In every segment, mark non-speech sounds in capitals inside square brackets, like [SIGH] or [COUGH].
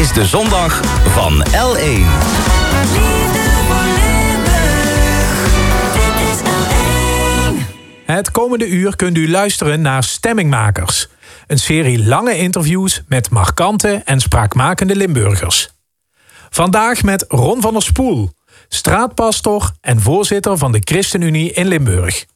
is de zondag van L1. Het komende uur kunt u luisteren naar Stemmingmakers. Een serie lange interviews met markante en spraakmakende Limburgers. Vandaag met Ron van der Spoel, straatpastor en voorzitter van de ChristenUnie in Limburg.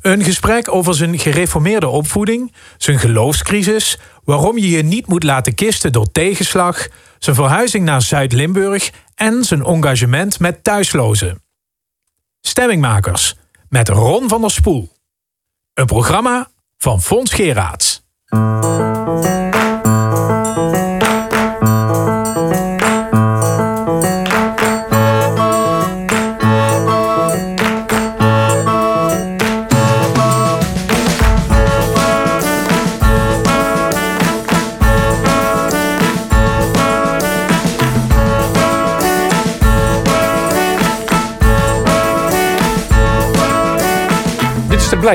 Een gesprek over zijn gereformeerde opvoeding, zijn geloofscrisis, waarom je je niet moet laten kisten door tegenslag, zijn verhuizing naar Zuid-Limburg en zijn engagement met thuislozen. Stemmingmakers met Ron van der Spoel. Een programma van Fons Geraerts.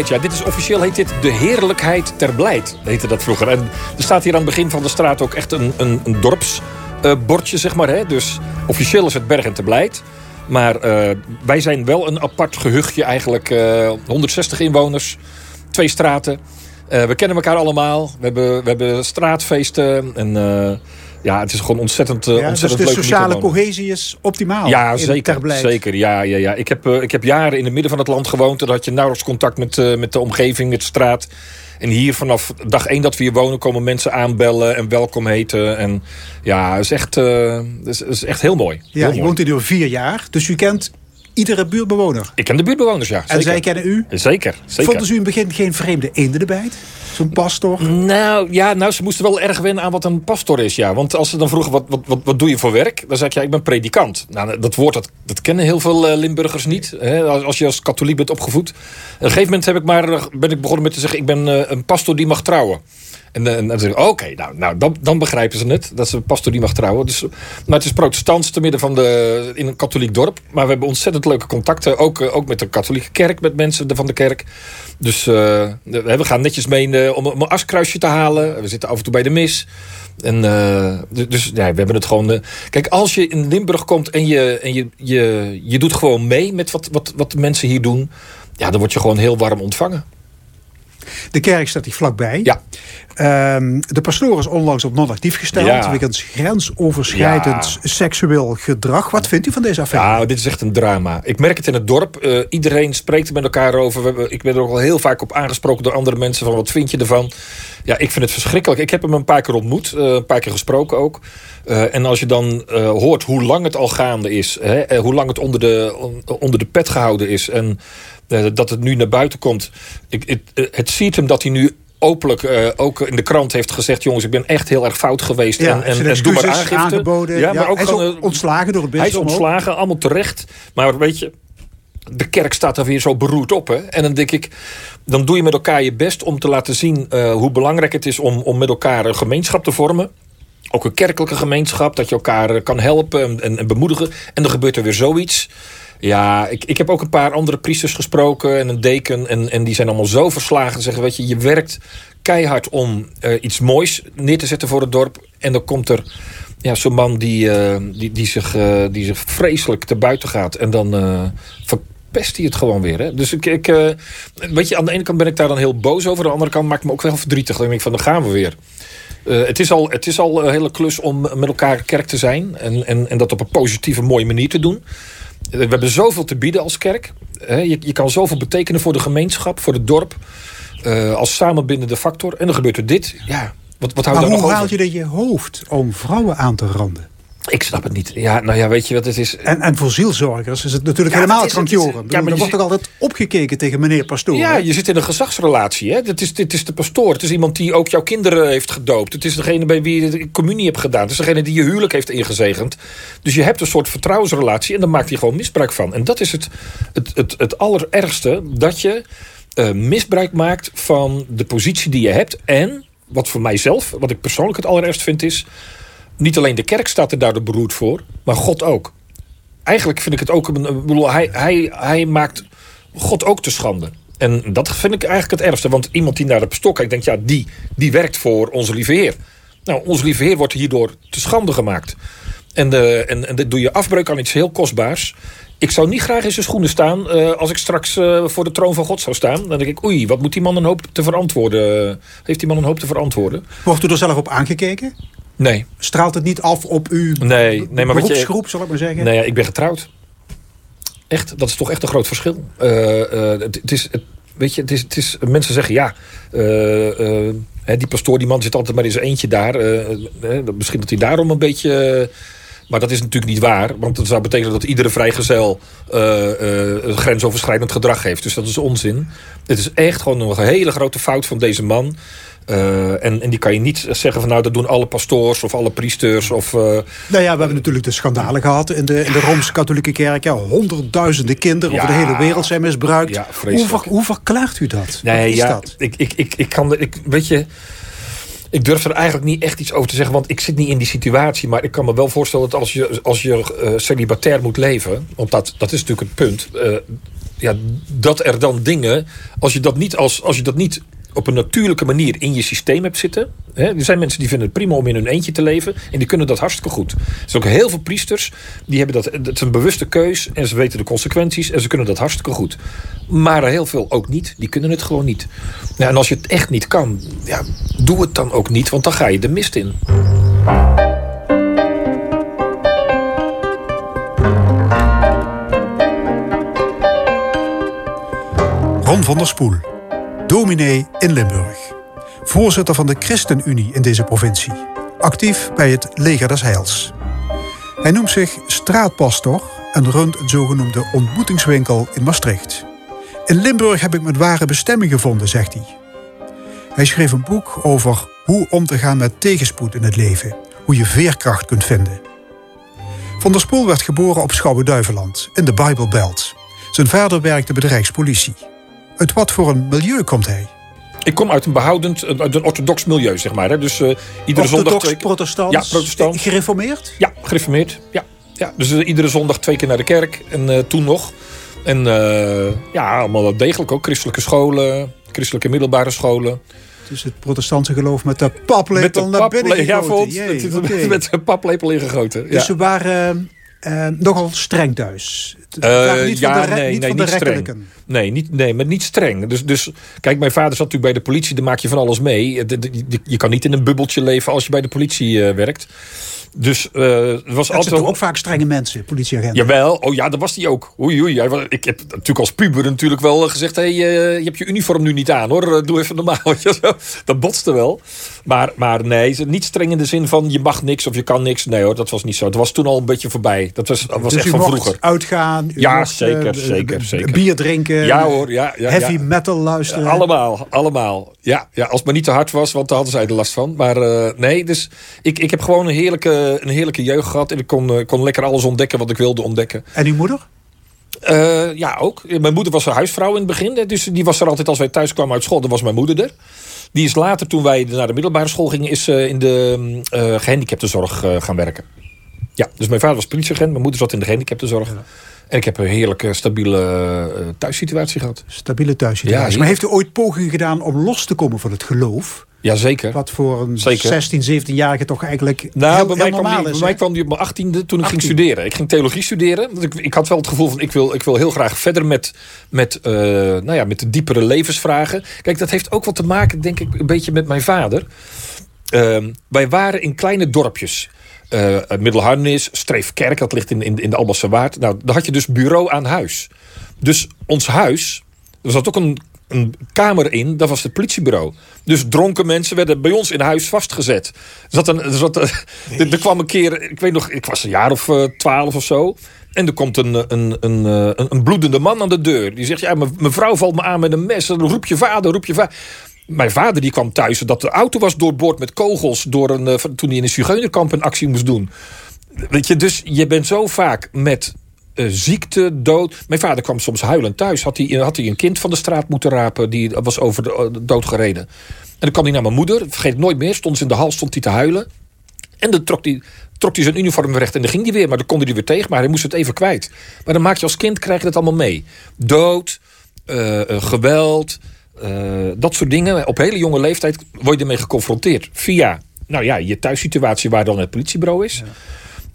Ja. Dit is officieel heet dit de heerlijkheid ter Blijt, heette dat vroeger. En er staat hier aan het begin van de straat ook echt een, een, een dorpsbordje, zeg maar. Hè? Dus officieel is het Berg en ter Blijt. Maar eh, wij zijn wel een apart gehuchtje eigenlijk. eh 160 inwoners, twee straten. Eh, we kennen elkaar allemaal. We hebben, we hebben straatfeesten. En eh, ja, het is gewoon ontzettend, eh, Ja, dus ontzettend de hier te sociale cohesie is optimaal. Ja, zeker. Zeker ja, ja, ja. Ik, heb, eh, ik heb jaren in het midden van het land gewoond. En dan had je nauwelijks contact met, eh, met de omgeving, met de straat. En hier vanaf dag één dat we hier wonen... komen mensen aanbellen en welkom heten. En ja, het is echt, het is, is echt heel mooi. Ja, Heel je mooi. woont hier nu al vier jaar, dus u kent iedere buurtbewoner. Ik ken de buurtbewoners, ja. En zij kennen u. Zeker, zeker. Vonden ze u in het begin geen vreemde eenden erbij? Zo'n pastor? Nou, ja, nou, ze moesten wel erg wennen aan wat een pastor is, ja. Want als ze dan vroegen, wat, wat, wat, wat doe je voor werk? Dan zeg ik, ja, ik ben predikant. Nou, dat woord, dat, dat kennen heel veel eh, Limburgers niet. Hè? Als, als je als katholiek bent opgevoed. Op een gegeven moment heb ik maar, eh, ben ik begonnen met te zeggen... ik ben eh, een pastor die mag trouwen. En, eh, en dan zeg ik, oké, nou, nou dan, dan begrijpen ze het. Dat ze een pastor die mag trouwen. Dus, maar het is protestants te midden van de, in een katholiek dorp. Maar we hebben ontzettend leuke contacten. Ook, eh, ook met de katholieke kerk, met mensen van de kerk. Dus eh, we gaan netjes mee om, om een askruisje te halen. We zitten af en toe bij de mis. En, dus ja, we hebben het gewoon... kijk, als je in Limburg komt en je, en je, je, je doet gewoon mee met wat, wat, wat de mensen hier doen... Ja, dan word je gewoon heel warm ontvangen. De kerk staat hier vlakbij. Ja. Ehm, de pastoor is onlangs op non-actief gesteld. Ja. Wegens grensoverschrijdend seksueel gedrag. Wat vindt u van deze affaire? Nou, dit is echt een drama. Ik merk het in het dorp. Eh, iedereen spreekt er met elkaar over. We hebben, ik ben er ook al heel vaak op aangesproken door andere mensen. Van wat vind je ervan? Ja, ik vind het verschrikkelijk. Ik heb hem een paar keer ontmoet. eh, een paar keer gesproken ook. Eh, en als je dan hoort hoe lang het al gaande is. Hè, hoe lang het onder de, on- onder de pet gehouden is. En dat het nu naar buiten komt. Ik, het, het ziet hem dat hij nu openlijk eh, ook in de krant heeft gezegd... jongens, ik ben echt heel erg fout geweest. Ja, en, en, doe maar aangifte. aangeboden. Ja, maar ook hij gewoon, ontslagen door het hij is ontslagen, allemaal terecht. Maar weet je, de kerk staat daar weer zo beroerd op. Hè? En dan denk ik, dan doe je met elkaar je best om te laten zien... eh, hoe belangrijk het is om, om met elkaar een gemeenschap te vormen. Ook een kerkelijke gemeenschap, dat je elkaar eh, kan helpen en, en, en bemoedigen. En dan gebeurt er weer zoiets. Ja, ik, ik heb ook een paar andere priesters gesproken en een deken. En, en die zijn allemaal zo verslagen. Zeggen, weet je, je werkt keihard om eh, iets moois neer te zetten voor het dorp. En dan komt er ja, zo'n man die, eh, die, die, zich, eh, die zich vreselijk te buiten gaat. En dan verpest hij het gewoon weer. Dus ik, ik weet je, aan de ene kant ben ik daar dan heel boos over. Aan de andere kant maakt me ook wel verdrietig. Dan denk ik van, dan gaan we weer. Het, is al, het is al een hele klus om met elkaar kerk te zijn. En, en, en dat op een positieve, mooie manier te doen. We hebben zoveel te bieden als kerk. Je, je kan zoveel betekenen voor de gemeenschap, voor het dorp. eh, als samenbindende factor. En dan gebeurt er dit. Ja, wat, wat houdt Maar er nog hoe haal je er je hoofd om vrouwen aan te randen? Ik snap het niet. Ja, nou ja, weet je wat het is? En, en voor zielzorgers is het natuurlijk Ja, helemaal krankjoren. ja, maar er wordt ook altijd opgekeken tegen meneer pastoor. Ja, hè? je zit in een gezagsrelatie. Hè? Dit, is, dit is de pastoor. Het is iemand die ook jouw kinderen heeft gedoopt. Het is degene bij wie je de communie hebt gedaan. Het is degene die je huwelijk heeft ingezegend. Dus je hebt een soort vertrouwensrelatie en daar maakt hij gewoon misbruik van. En dat is het, het, het, het allerergste. Dat je eh, misbruik maakt van de positie die je hebt. En, wat voor mijzelf, wat ik persoonlijk het allerergst vind is... niet alleen de kerk staat er daardoor beroerd voor, maar God ook. Eigenlijk vind ik het ook... een- hij, hij, hij maakt God ook te schande. En dat vind ik eigenlijk het ergste. Want iemand die naar de pastoor kijkt, denkt... ja, die, die werkt voor onze lieve Heer. Nou, onze lieve Heer wordt hierdoor te schande gemaakt. En, uh, en, en dat doe je afbreuk aan iets heel kostbaars. Ik zou niet graag in zijn schoenen staan uh, als ik straks uh, voor de troon van God zou staan. Dan denk ik, oei, wat moet die man een hoop te verantwoorden? Heeft die man een hoop te verantwoorden? Wordt u er zelf op aangekeken? Nee. Straalt het niet af op uw nee, nee, maar beroepsgroep, je, zal ik maar zeggen? Nee, ik ben getrouwd. Echt, dat is toch echt een groot verschil. Uh, het, het, is, het, weet je, het is, het is, mensen zeggen ja, hè, die pastoor, die man zit altijd maar in zijn eentje daar. misschien dat hij daarom een beetje maar dat is natuurlijk niet waar. Want dat zou betekenen dat iedere vrijgezel uh, uh, grensoverschrijdend gedrag heeft. Dus dat is onzin. Het is echt gewoon een hele grote fout van deze man. Uh, en, en die kan je niet zeggen van nou dat doen alle pastoors of alle priesters. Of, uh... Nou ja, we hebben natuurlijk de schandalen gehad in de, in de Rooms-Katholieke Kerk. Ja, honderdduizenden kinderen ja. over de hele wereld zijn misbruikt. Ja, hoe, ver, hoe verklaart u dat? Nee, Wat is ja, dat? Ik, ik, ik, ik kan, ik, weet je, ik durf er eigenlijk niet echt iets over te zeggen, want ik zit niet in die situatie. Maar ik kan me wel voorstellen dat als je, als je uh, celibatair moet leven, want dat, dat is natuurlijk het punt. Uh, ja, dat er dan dingen, als je dat niet, als, als je dat niet op een natuurlijke manier in je systeem hebt zitten. Er zijn mensen die vinden het prima om in hun eentje te leven. En die kunnen dat hartstikke goed. Er zijn ook heel veel priesters die hebben dat. Het is een bewuste keus. En ze weten de consequenties. En ze kunnen dat hartstikke goed. Maar heel veel ook niet. Die kunnen het gewoon niet. Ja, en als je het echt niet kan. Ja, doe het dan ook niet. Want dan ga je de mist in. Ron van der Spoel dominee in Limburg. Voorzitter van de ChristenUnie in deze provincie. Actief bij het Leger des Heils. Hij noemt zich straatpastor en runt een zogenoemde ontmoetingswinkel in Maastricht. In Limburg heb ik mijn ware bestemming gevonden, zegt hij. Hij schreef een boek over hoe om te gaan met tegenspoed in het leven. Hoe je veerkracht kunt vinden. Van der Spoel werd geboren op Schouwen-Duiveland, in de Bijbelbelt. Zijn vader werkte bij de Rijkspolitie. Uit wat voor een milieu komt hij? Ik kom uit een behoudend, uit een orthodox milieu, zeg maar. Hè. Dus uh, iedere zondag... Orthodox, protestant? Ja, protestant. Gereformeerd? Ja, gereformeerd. Ja. ja. Dus uh, iedere zondag twee keer naar de kerk. En uh, toen nog. En ja, allemaal wel degelijk ook. Christelijke scholen, christelijke middelbare scholen. Dus het protestantse geloof met de paplepel met de naar binnen Ja, gegoten. Jee, Jee, met, okay. [LAUGHS] met de paplepel ingegoten. Ja. Dus ze waren uh, nogal streng thuis. Uh, niet ja, van de, nee, niet nee, van de niet streng. Nee, niet, nee, maar niet streng. Dus, dus kijk, mijn vader zat natuurlijk bij de politie. Daar maak je van alles mee. De, de, de, je kan niet in een bubbeltje leven als je bij de politie uh, werkt. Dus uh, het was Dat altijd zijn toch ook vaak strenge mensen, politieagenten? Jawel, oh ja, dat was hij ook. Oei, oei. Hij Ik heb natuurlijk als puber natuurlijk wel gezegd... Hey, eh, je hebt je uniform nu niet aan, hoor. Doe even normaal. [LAUGHS] Dat botste wel. Maar, maar nee, niet streng in de zin van... je mag niks of je kan niks. Nee hoor, dat was niet zo. Dat was toen al een beetje voorbij. Dat was, dat was dus echt van vroeger. uitgaan. u Ja, mocht, zeker, eh, zeker, zeker. Bier drinken. Ja hoor, ja. ja Heavy ja. metal luisteren. Allemaal, allemaal. Ja, ja, als het maar niet te hard was, want daar hadden zij er last van. Maar eh, nee, dus ik, ik heb gewoon een heerlijke, een heerlijke jeugd gehad. En ik kon, eh, kon lekker alles ontdekken wat ik wilde ontdekken. En uw moeder? Eh, ja, ook. Mijn moeder was een huisvrouw in het begin. Dus die was er altijd als wij thuis kwamen uit school. Dan was mijn moeder er. Die is later, toen wij naar de middelbare school gingen... is eh, in de eh gehandicaptenzorg eh, gaan werken. Ja, dus mijn vader was politieagent. Mijn moeder zat in de gehandicaptenzorg. En ik heb een heerlijke, stabiele thuissituatie gehad. Stabiele thuissituatie. Ja, maar heeft u ooit pogingen gedaan om los te komen van het geloof? Jazeker. Wat voor een Zeker. 16, 17-jarige toch eigenlijk Nou, heel, bij, mij normaal die, is. bij mij kwam die op mijn achttiende toen ik ging 18e. studeren. Ik ging theologie studeren. Want ik, ik had wel het gevoel van ik wil, ik wil heel graag verder met, met, eh, nou ja, met de diepere levensvragen. Kijk, dat heeft ook wat te maken, denk ik, een beetje met mijn vader. Ehm, wij waren in kleine dorpjes. Eh Middelharnis, Streefkerk, dat ligt in, in, in de Albassa Waard. Nou, daar had je dus bureau aan huis. Dus ons huis, er zat ook een, een kamer in, dat was het politiebureau. Dus dronken mensen werden bij ons in huis vastgezet. Er, een, [LAUGHS] er, kwam een keer, ik weet nog, ik was een jaar of eh, twaalf of zo. En er komt een, een, een, eh, een, een bloedende man aan de deur. Die zegt, ja, me- mevrouw valt me aan met een mes. Dan roep je vader, roep je vader. Mijn vader die kwam thuis dat de auto was doorboord met kogels... Door een, eh, toen hij in een zigeunerkamp een actie moest doen. Weet je, dus je bent zo vaak met eh, ziekte, dood. Mijn vader kwam soms huilend thuis. Had hij, had hij een kind van de straat moeten rapen. Die was over de, eh, dood gereden. En dan kwam hij naar mijn moeder. Vergeet het nooit meer. Stond ze in de hal, stond hij te huilen. En dan trok hij, trok hij zijn uniform weer recht en dan ging hij weer. Maar dan kon hij er weer tegen, maar hij moest het even kwijt. Maar dan maak je als kind, krijg je dat allemaal mee. Dood, eh, geweld, dat soort dingen. Op hele jonge leeftijd word je ermee geconfronteerd. Via nou ja, je thuissituatie waar dan het politiebureau is.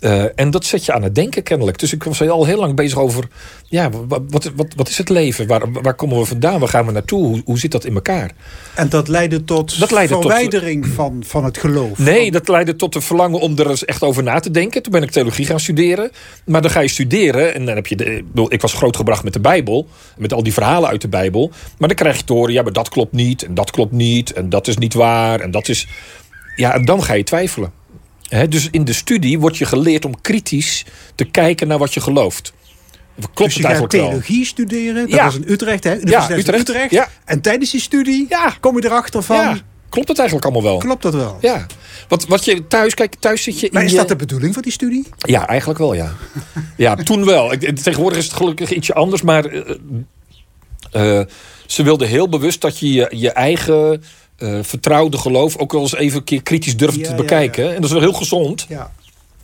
Uh, en dat zet je aan het denken kennelijk. Dus ik was al heel lang bezig over... ja, wat, wat, wat, wat is het leven? Waar, waar komen we vandaan? Waar gaan we naartoe? Hoe, hoe zit dat in elkaar? En dat leidde tot dat leidde verwijdering tot, van, van het geloof? Nee, van... dat leidde tot de verlangen om er eens echt over na te denken. Toen ben ik theologie gaan studeren. Maar dan ga je studeren en dan heb je... De, ik was grootgebracht met de Bijbel. Met al die verhalen uit de Bijbel. Maar dan krijg je te horen... ja, maar dat klopt niet en dat klopt niet. En dat is niet waar en dat is... Ja, en dan ga je twijfelen dus in de studie wordt je geleerd om kritisch te kijken naar wat je gelooft. Klopt dus je het gaat theologie studeren, dat ja. was in Utrecht, hè? Ja, Utrecht. Utrecht. Ja. En tijdens die studie ja. kom je erachter van... Ja. Klopt het eigenlijk allemaal wel? Klopt dat wel? Ja. Wat, wat je thuis, kijk, thuis zit je. Maar is dat de bedoeling van die studie? Ja, eigenlijk wel, ja. [LAUGHS] ja, toen wel. Tegenwoordig is het gelukkig ietsje anders, maar. Uh, uh, ze wilden heel bewust dat je je, je eigen uh, vertrouwde geloof ook wel eens even een keer kritisch durft te bekijken. En dat is wel heel gezond. Ja.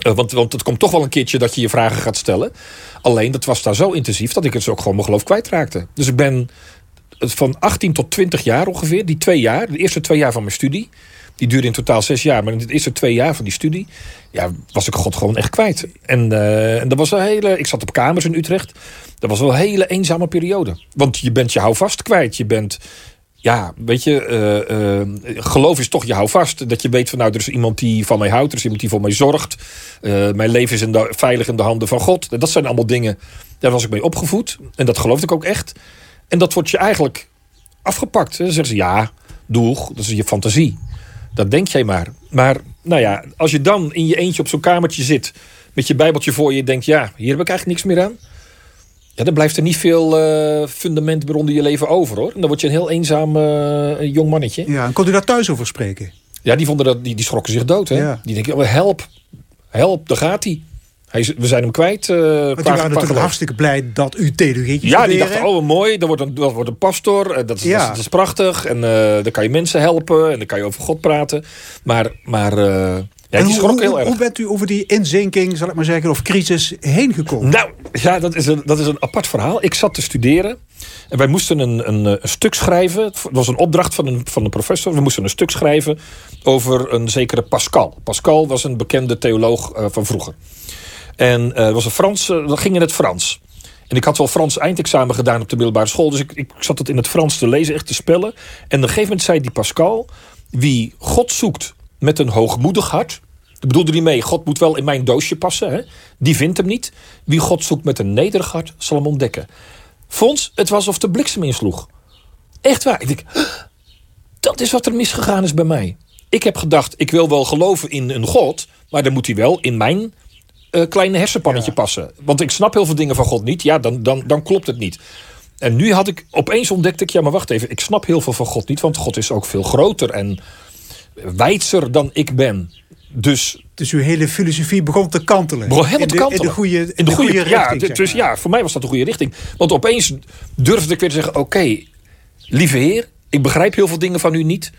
Uh, want, want het komt toch wel een keertje dat je je vragen gaat stellen. Alleen dat was daar zo intensief dat ik het ook gewoon mijn geloof kwijtraakte. Dus ik ben van 18 tot 20 jaar ongeveer, die twee jaar, de eerste twee jaar van mijn studie. Die duurde in totaal zes jaar. Maar in de eerste twee jaar van die studie ja, was ik God gewoon echt kwijt. En, uh, en dat was een hele. Ik zat op kamers in Utrecht. Dat was wel een hele eenzame periode. Want je bent je houvast kwijt. Je bent ja, weet je, uh, uh, geloof is toch je houvast. Dat je weet van nou, er is iemand die van mij houdt, er is iemand die voor mij zorgt. Uh, mijn leven is in de, veilig in de handen van God. Dat zijn allemaal dingen, daar was ik mee opgevoed. En dat geloofde ik ook echt. En dat wordt je eigenlijk afgepakt. Dan zeggen ze ja, doeg, dat is je fantasie. Dat denk jij maar. Maar nou ja, als je dan in je eentje op zo'n kamertje zit, met je bijbeltje voor je, denkt ja, hier heb ik eigenlijk niks meer aan ja, dan blijft er niet veel uh, fundament meer onder je leven over hoor. En dan word je een heel eenzaam uh, jong mannetje. Ja, en kon u daar thuis over spreken? Ja, die, vonden dat, die, die schrokken zich dood. Hè? Die denken, oh, help, help, daar gaat hij. Hij, we zijn hem kwijt. Uh, Want die waren natuurlijk hartstikke blij dat u theologie Ja, die dachten, oh mooi, dat wordt een, dat wordt een pastor. Dat is, ja. dat, is, prachtig. En uh, dan kan je mensen helpen. En dan kan je over God praten. Maar, maar uh, ja, die hoe, heel erg. Hoe bent u over die inzinking, zal ik maar zeggen, of crisis heen gekomen? Nou, ja, dat is een, dat is een apart verhaal. Ik zat te studeren. En wij moesten een, een, een stuk schrijven. Het was een opdracht van een, van een professor. We moesten een stuk schrijven over een zekere Pascal. Pascal was een bekende theoloog uh, van vroeger. En uh, was een Frans, uh, dat ging in het Frans. En ik had wel Frans eindexamen gedaan op de middelbare school. Dus ik, ik zat het in het Frans te lezen, echt te spellen. En op een gegeven moment zei die Pascal... Wie God zoekt met een hoogmoedig hart. Ik bedoelde niet mee, God moet wel in mijn doosje passen. Hè? Die vindt hem niet. Wie God zoekt met een nederig hart, zal hem ontdekken. Fons, het was alsof de bliksem insloeg. Echt waar. Ik denk, dat is wat er misgegaan is bij mij. Ik heb gedacht, ik wil wel geloven in een God... maar dan moet hij wel in mijn uh, kleine hersenpannetje passen. Want ik snap heel veel dingen van God niet. Ja, dan, dan, dan klopt het niet. En nu had ik, opeens ontdekte ik... ja, maar wacht even, ik snap heel veel van God niet... want God is ook veel groter en wijdser dan ik ben. Dus, dus uw hele filosofie begon te kantelen. Begon helemaal te kantelen. In de goede, in de, goede, richting. Ja, dus ja, voor mij was dat de goede richting. Want opeens durfde ik weer te zeggen: Oké, lieve heer, ik begrijp heel veel dingen van u niet.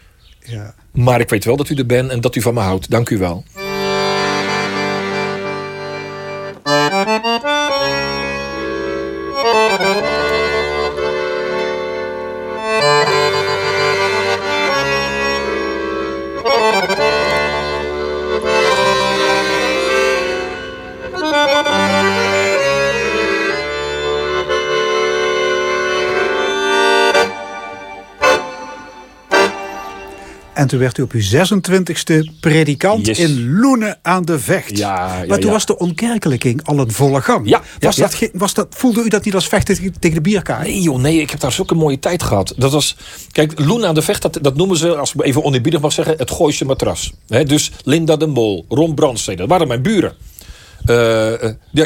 Ja. Maar ik weet wel dat u er bent en dat u van me houdt. Dank u wel. En toen werd u op uw 26e predikant in Loenen aan de Vecht. Ja, maar toen was de onkerkelijking al een volle gang. Ja, was dat, was dat, voelde u dat niet als vechten tegen de bierkaart? Nee joh, nee, ik heb daar zulke mooie tijd gehad. Dat was, kijk, Loenen aan de Vecht, dat, dat noemen ze, als ik even oneerbiedig mag zeggen, het Gooise matras. dus Linda de Mol, Ron Brandstede, dat waren mijn buren. Uh,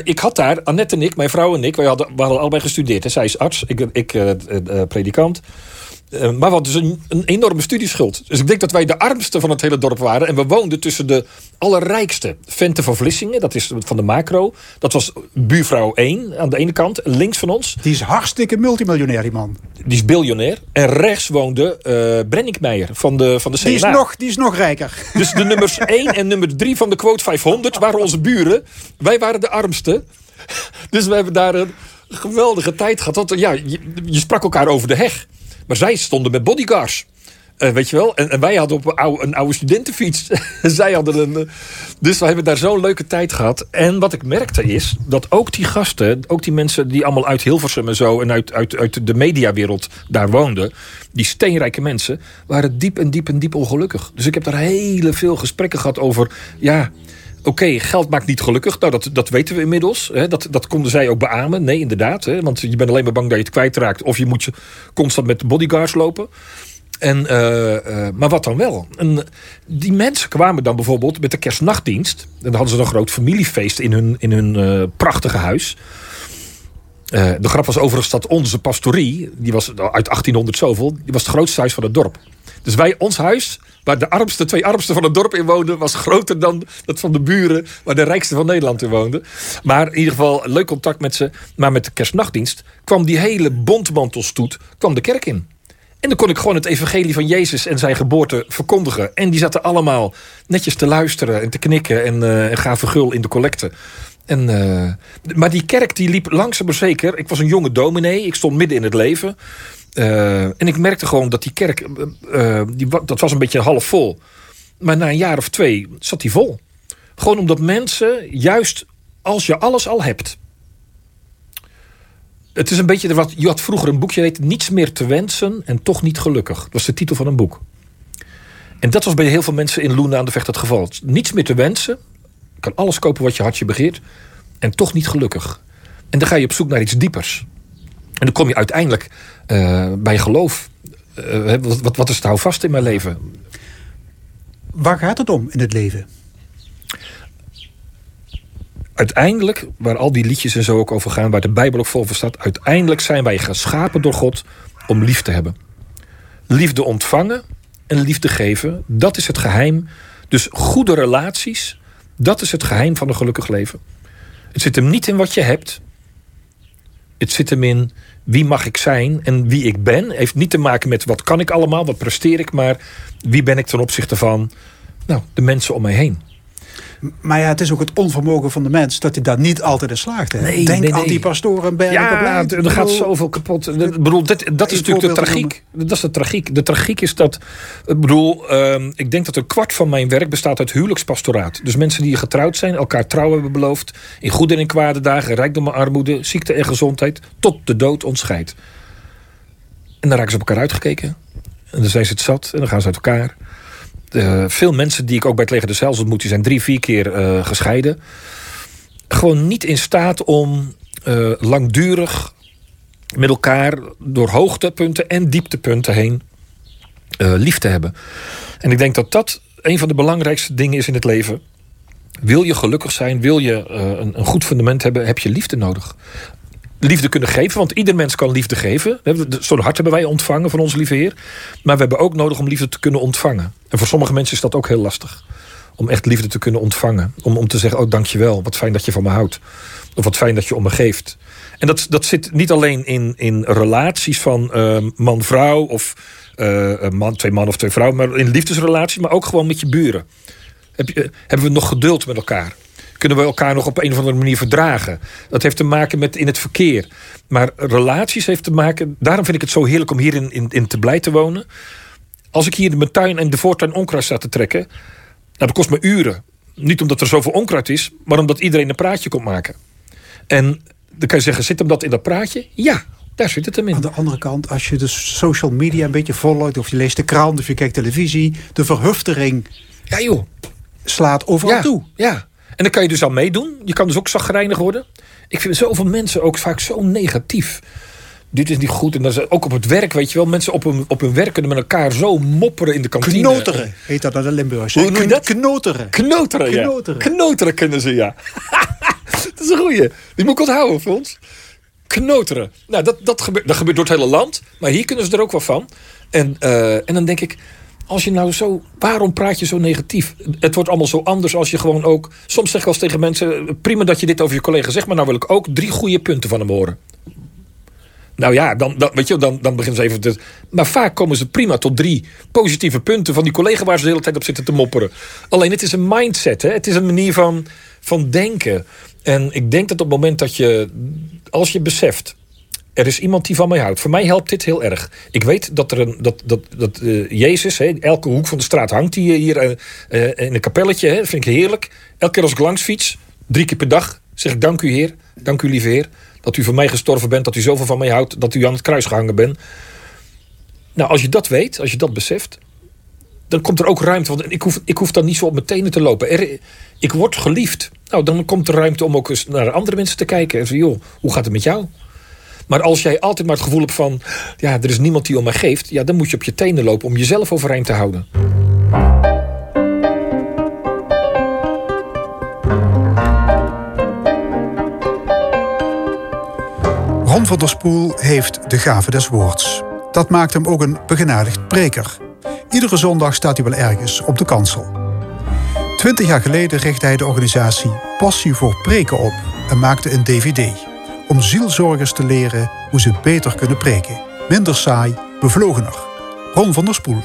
ik had daar, Annette en ik, mijn vrouw en ik, wij hadden, we hadden allebei gestudeerd. Hè. Zij is arts, ik, ik uh, predikant. Eh, maar we hadden dus een, een, enorme studieschuld. Dus ik denk dat wij de armste van het hele dorp waren. En we woonden tussen de allerrijkste. Vente van Vlissingen, dat is van de macro. Dat was buurvrouw 1 aan de ene kant, links van ons. Die is hartstikke multimiljonair, die man. Die is biljonair. En rechts woonde uh, Brenninkmeijer van de, van de CNA. Die is, nog, die is nog rijker. [LAUGHS] Dus de nummers 1 en nummer 3 van de quote 500 waren onze buren. Wij waren de armste. Dus we hebben daar een geweldige tijd gehad. Want, ja, je, je sprak elkaar over de heg. Maar zij stonden met bodyguards. Eh, weet je wel? En, en wij hadden op een oude, een oude studentenfiets. [LAUGHS] Zij hadden een. eh, dus we hebben daar zo'n leuke tijd gehad. En wat ik merkte is dat ook die gasten, ook die mensen die allemaal uit Hilversum en zo. en uit, uit, uit de mediawereld daar woonden. die steenrijke mensen. waren diep en diep en diep ongelukkig. Dus ik heb daar hele veel gesprekken gehad over. ja. Oké, geld maakt niet gelukkig. Nou, dat, dat weten we inmiddels. Hè. Dat, dat konden zij ook beamen. Nee, inderdaad. Hè. Want je bent alleen maar bang dat je het kwijtraakt. Of je moet je constant met bodyguards lopen. En, eh, eh, maar wat dan wel? En die mensen kwamen dan bijvoorbeeld met de kerstnachtdienst. En dan hadden ze een groot familiefeest in hun, in hun eh, prachtige huis. De grap was overigens dat onze pastorie, die was uit 1800 zoveel, die was het grootste huis van het dorp. Dus wij, ons huis, waar de armste, twee armste van het dorp in woonden, was groter dan dat van de buren, waar de rijkste van Nederland in woonde. Maar in ieder geval leuk contact met ze. Maar met de kerstnachtdienst kwam die hele bontmantelstoet kwam de kerk in. En dan kon ik gewoon het evangelie van Jezus en zijn geboorte verkondigen. En die zaten allemaal netjes te luisteren en te knikken en, eh, en gaven gul in de collecte. En, eh, maar die kerk die liep langzaam maar zeker. Ik was een jonge dominee, ik stond midden in het leven. Eh, en ik merkte gewoon dat die kerk, eh, eh, die, dat was een beetje half vol. Maar na een jaar of twee zat die vol. Gewoon omdat mensen, juist als je alles al hebt. Het is een beetje wat. Je had vroeger een boekje heette Niets meer te wensen en toch niet gelukkig. Dat was de titel van een boek. En dat was bij heel veel mensen in Loenen aan de Vecht het geval. Niets meer te wensen. Kan alles kopen wat je hartje begeert. En toch niet gelukkig. En dan ga je op zoek naar iets diepers. En dan kom je uiteindelijk eh, bij geloof. Eh, wat, wat, wat is het houvast in mijn leven? Waar gaat het om in het leven? uiteindelijk, waar al die liedjes en zo ook over gaan, waar de Bijbel ook vol voor staat, uiteindelijk zijn wij geschapen door God om lief te hebben. Liefde ontvangen en liefde geven, dat is het geheim. Dus goede relaties, dat is het geheim van een gelukkig leven. Het zit hem niet in wat je hebt. Het zit hem in wie mag ik zijn en wie ik ben. Heeft niet te maken met wat kan ik allemaal, wat presteer ik, maar wie ben ik ten opzichte van nou, de mensen om mij heen. Maar ja, het is ook het onvermogen van de mens dat hij daar niet altijd in slaagt. Hè? Nee, Denk nee, aan die pastoren bij Ja, er gaat zoveel kapot. Ik bedoel, dit, dat is natuurlijk de tragiek. Dat is de tragiek. De tragiek is dat. Ik bedoel, ehm, ik denk dat een kwart van mijn werk bestaat uit huwelijkspastoraat. Dus mensen die getrouwd zijn, elkaar trouw hebben beloofd. In goede en in kwade dagen, rijkdom en armoede, ziekte en gezondheid. Tot de dood ons scheidt. En dan raken ze op elkaar uitgekeken. En dan zijn ze het zat en dan gaan ze uit elkaar. Eh, veel mensen die ik ook bij het leger Heils ontmoet, die zijn drie, vier keer eh, gescheiden. Gewoon niet in staat om eh, langdurig met elkaar door hoogtepunten en dieptepunten heen lief te hebben. En ik denk dat dat een van de belangrijkste dingen is in het leven. Wil je gelukkig zijn, wil je een, een goed fundament hebben, heb je liefde nodig. Liefde kunnen geven, want ieder mens kan liefde geven. Zo'n hart hebben wij ontvangen van onze lieve Heer. Maar we hebben ook nodig om liefde te kunnen ontvangen. En voor sommige mensen is dat ook heel lastig. Om echt liefde te kunnen ontvangen. Om, om te zeggen, oh dankjewel, wat fijn dat je van me houdt. Of wat fijn dat je om me geeft. En dat, dat zit niet alleen in, in relaties van eh, man-vrouw... of eh, man, twee man of twee vrouwen... maar in liefdesrelaties, maar ook gewoon met je buren. Heb je, hebben we nog geduld met elkaar? Kunnen we elkaar nog op een of andere manier verdragen? Dat heeft te maken met in het verkeer. Maar relaties heeft te maken... Daarom vind ik het zo heerlijk om hier in, in, in te blij te wonen. Als ik hier in mijn tuin en de voortuin onkruid sta te trekken... Nou, dat kost me uren. Niet omdat er zoveel onkruid is... maar omdat iedereen een praatje komt maken. En dan kan je zeggen, zit hem dat in dat praatje? Ja, daar zit het hem in. Aan de andere kant, als je de social media een beetje volgt... of je leest de krant of je kijkt televisie... de verhuftering Ja joh, slaat overal ja, toe. Ja, en dan kan je dus aan meedoen. Je kan dus ook zagrijnig worden. Ik vind zoveel mensen ook vaak zo negatief. Dit is niet goed. En dat is ook op het werk, weet je wel. Mensen op hun, op hun werk kunnen met elkaar zo mopperen in de kantine. Knoteren heet dat aan de Limburgers. Hoe noem je dat? Knoteren. Knoteren, ja. Knoteren. Knoteren kunnen ze, ja. [LAUGHS] dat is een goeie. Die moet ik onthouden voor ons. Knoteren. Nou, dat, dat, gebeurt, dat gebeurt door het hele land. Maar hier kunnen ze er ook wel van. En, eh, en dan denk ik... Als je nou zo... Waarom praat je zo negatief? Het wordt allemaal zo anders als je gewoon ook... Soms zeg ik eens tegen mensen... Prima dat je dit over je collega zegt... Maar nou wil ik ook drie goede punten van hem horen. Nou ja, dan, dan, weet je, dan, dan beginnen ze even te... Maar vaak komen ze prima tot drie positieve punten... van die collega waar ze de hele tijd op zitten te mopperen. Alleen het is een mindset, hè? het is een manier van, van denken. En ik denk dat op het moment dat je... als je beseft... er is iemand die van mij houdt. Voor mij helpt dit heel erg. Ik weet dat, er een, dat, dat, dat uh, Jezus, hè, elke hoek van de straat hangt hij hier uh, uh, in een kapelletje. Hè, vind ik heerlijk. Elke keer als ik langs fiets, drie keer per dag, zeg ik dank u Heer, dank u lieve Heer. Dat u voor mij gestorven bent, dat u zoveel van mij houdt, dat u aan het kruis gehangen bent. Nou, als je dat weet, als je dat beseft, dan komt er ook ruimte. Want ik hoef, ik hoef dan niet zo op mijn tenen te lopen. Ik word geliefd. Nou, dan komt er ruimte om ook eens naar andere mensen te kijken. En zo, joh, hoe gaat het met jou? Maar als jij altijd maar het gevoel hebt van... ja, er is niemand die om mij geeft... ja, dan moet je op je tenen lopen om jezelf overeind te houden. Ron van der Spoel heeft de gave des woords. Dat maakt hem ook een begenadigd preker. Iedere zondag staat hij wel ergens op de kansel. Twintig jaar geleden richtte hij de organisatie Passie voor Preken op en maakte een DVD om zielzorgers te leren hoe ze beter kunnen preken. Minder saai, bevlogener. Ron van der Spoel.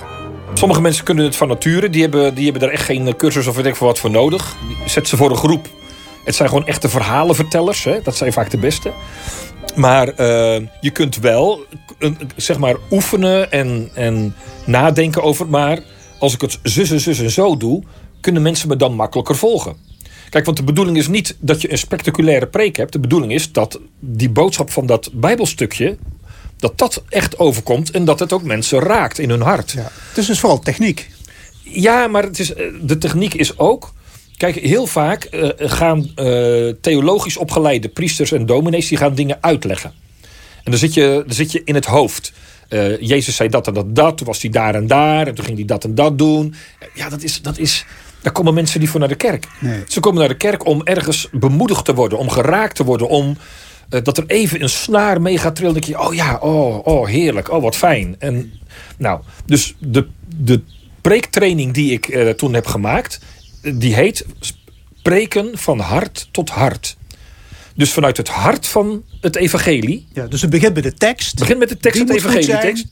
Sommige mensen kunnen het van nature, die hebben, die hebben daar echt geen cursus of weet ik wat voor nodig. Zet ze voor een groep. Het zijn gewoon echte verhalenvertellers, hè? dat zijn vaak de beste. Maar uh, je kunt wel zeg maar oefenen en, en nadenken over. Maar als ik het zus en zus en zo doe, kunnen mensen me dan makkelijker volgen. Kijk, want de bedoeling is niet dat je een spectaculaire preek hebt. De bedoeling is dat die boodschap van dat Bijbelstukje. dat dat echt overkomt en dat het ook mensen raakt in hun hart. Ja, het is dus vooral techniek. Ja, maar het is, eh, de techniek is ook. Kijk, heel vaak uh, gaan uh, theologisch opgeleide priesters en dominees... die gaan dingen uitleggen. En dan zit je, dan zit je in het hoofd. Uh, Jezus zei dat en dat, dat. Toen was hij daar en daar. En toen ging hij dat en dat doen. Ja, dat is, dat is, daar komen mensen niet voor naar de kerk. Nee. Ze komen naar de kerk om ergens bemoedigd te worden. Om geraakt te worden. Om uh, dat er even een snaar mee gaat trillen. Dan denk je, oh ja, oh, oh heerlijk. Oh, wat fijn. En nou, dus de, de preektraining die ik uh, toen heb gemaakt die heet Preken van hart tot hart. Dus vanuit het hart van het evangelie. Ja, dus het begint met de tekst. begint met de tekst, het evangelietekst.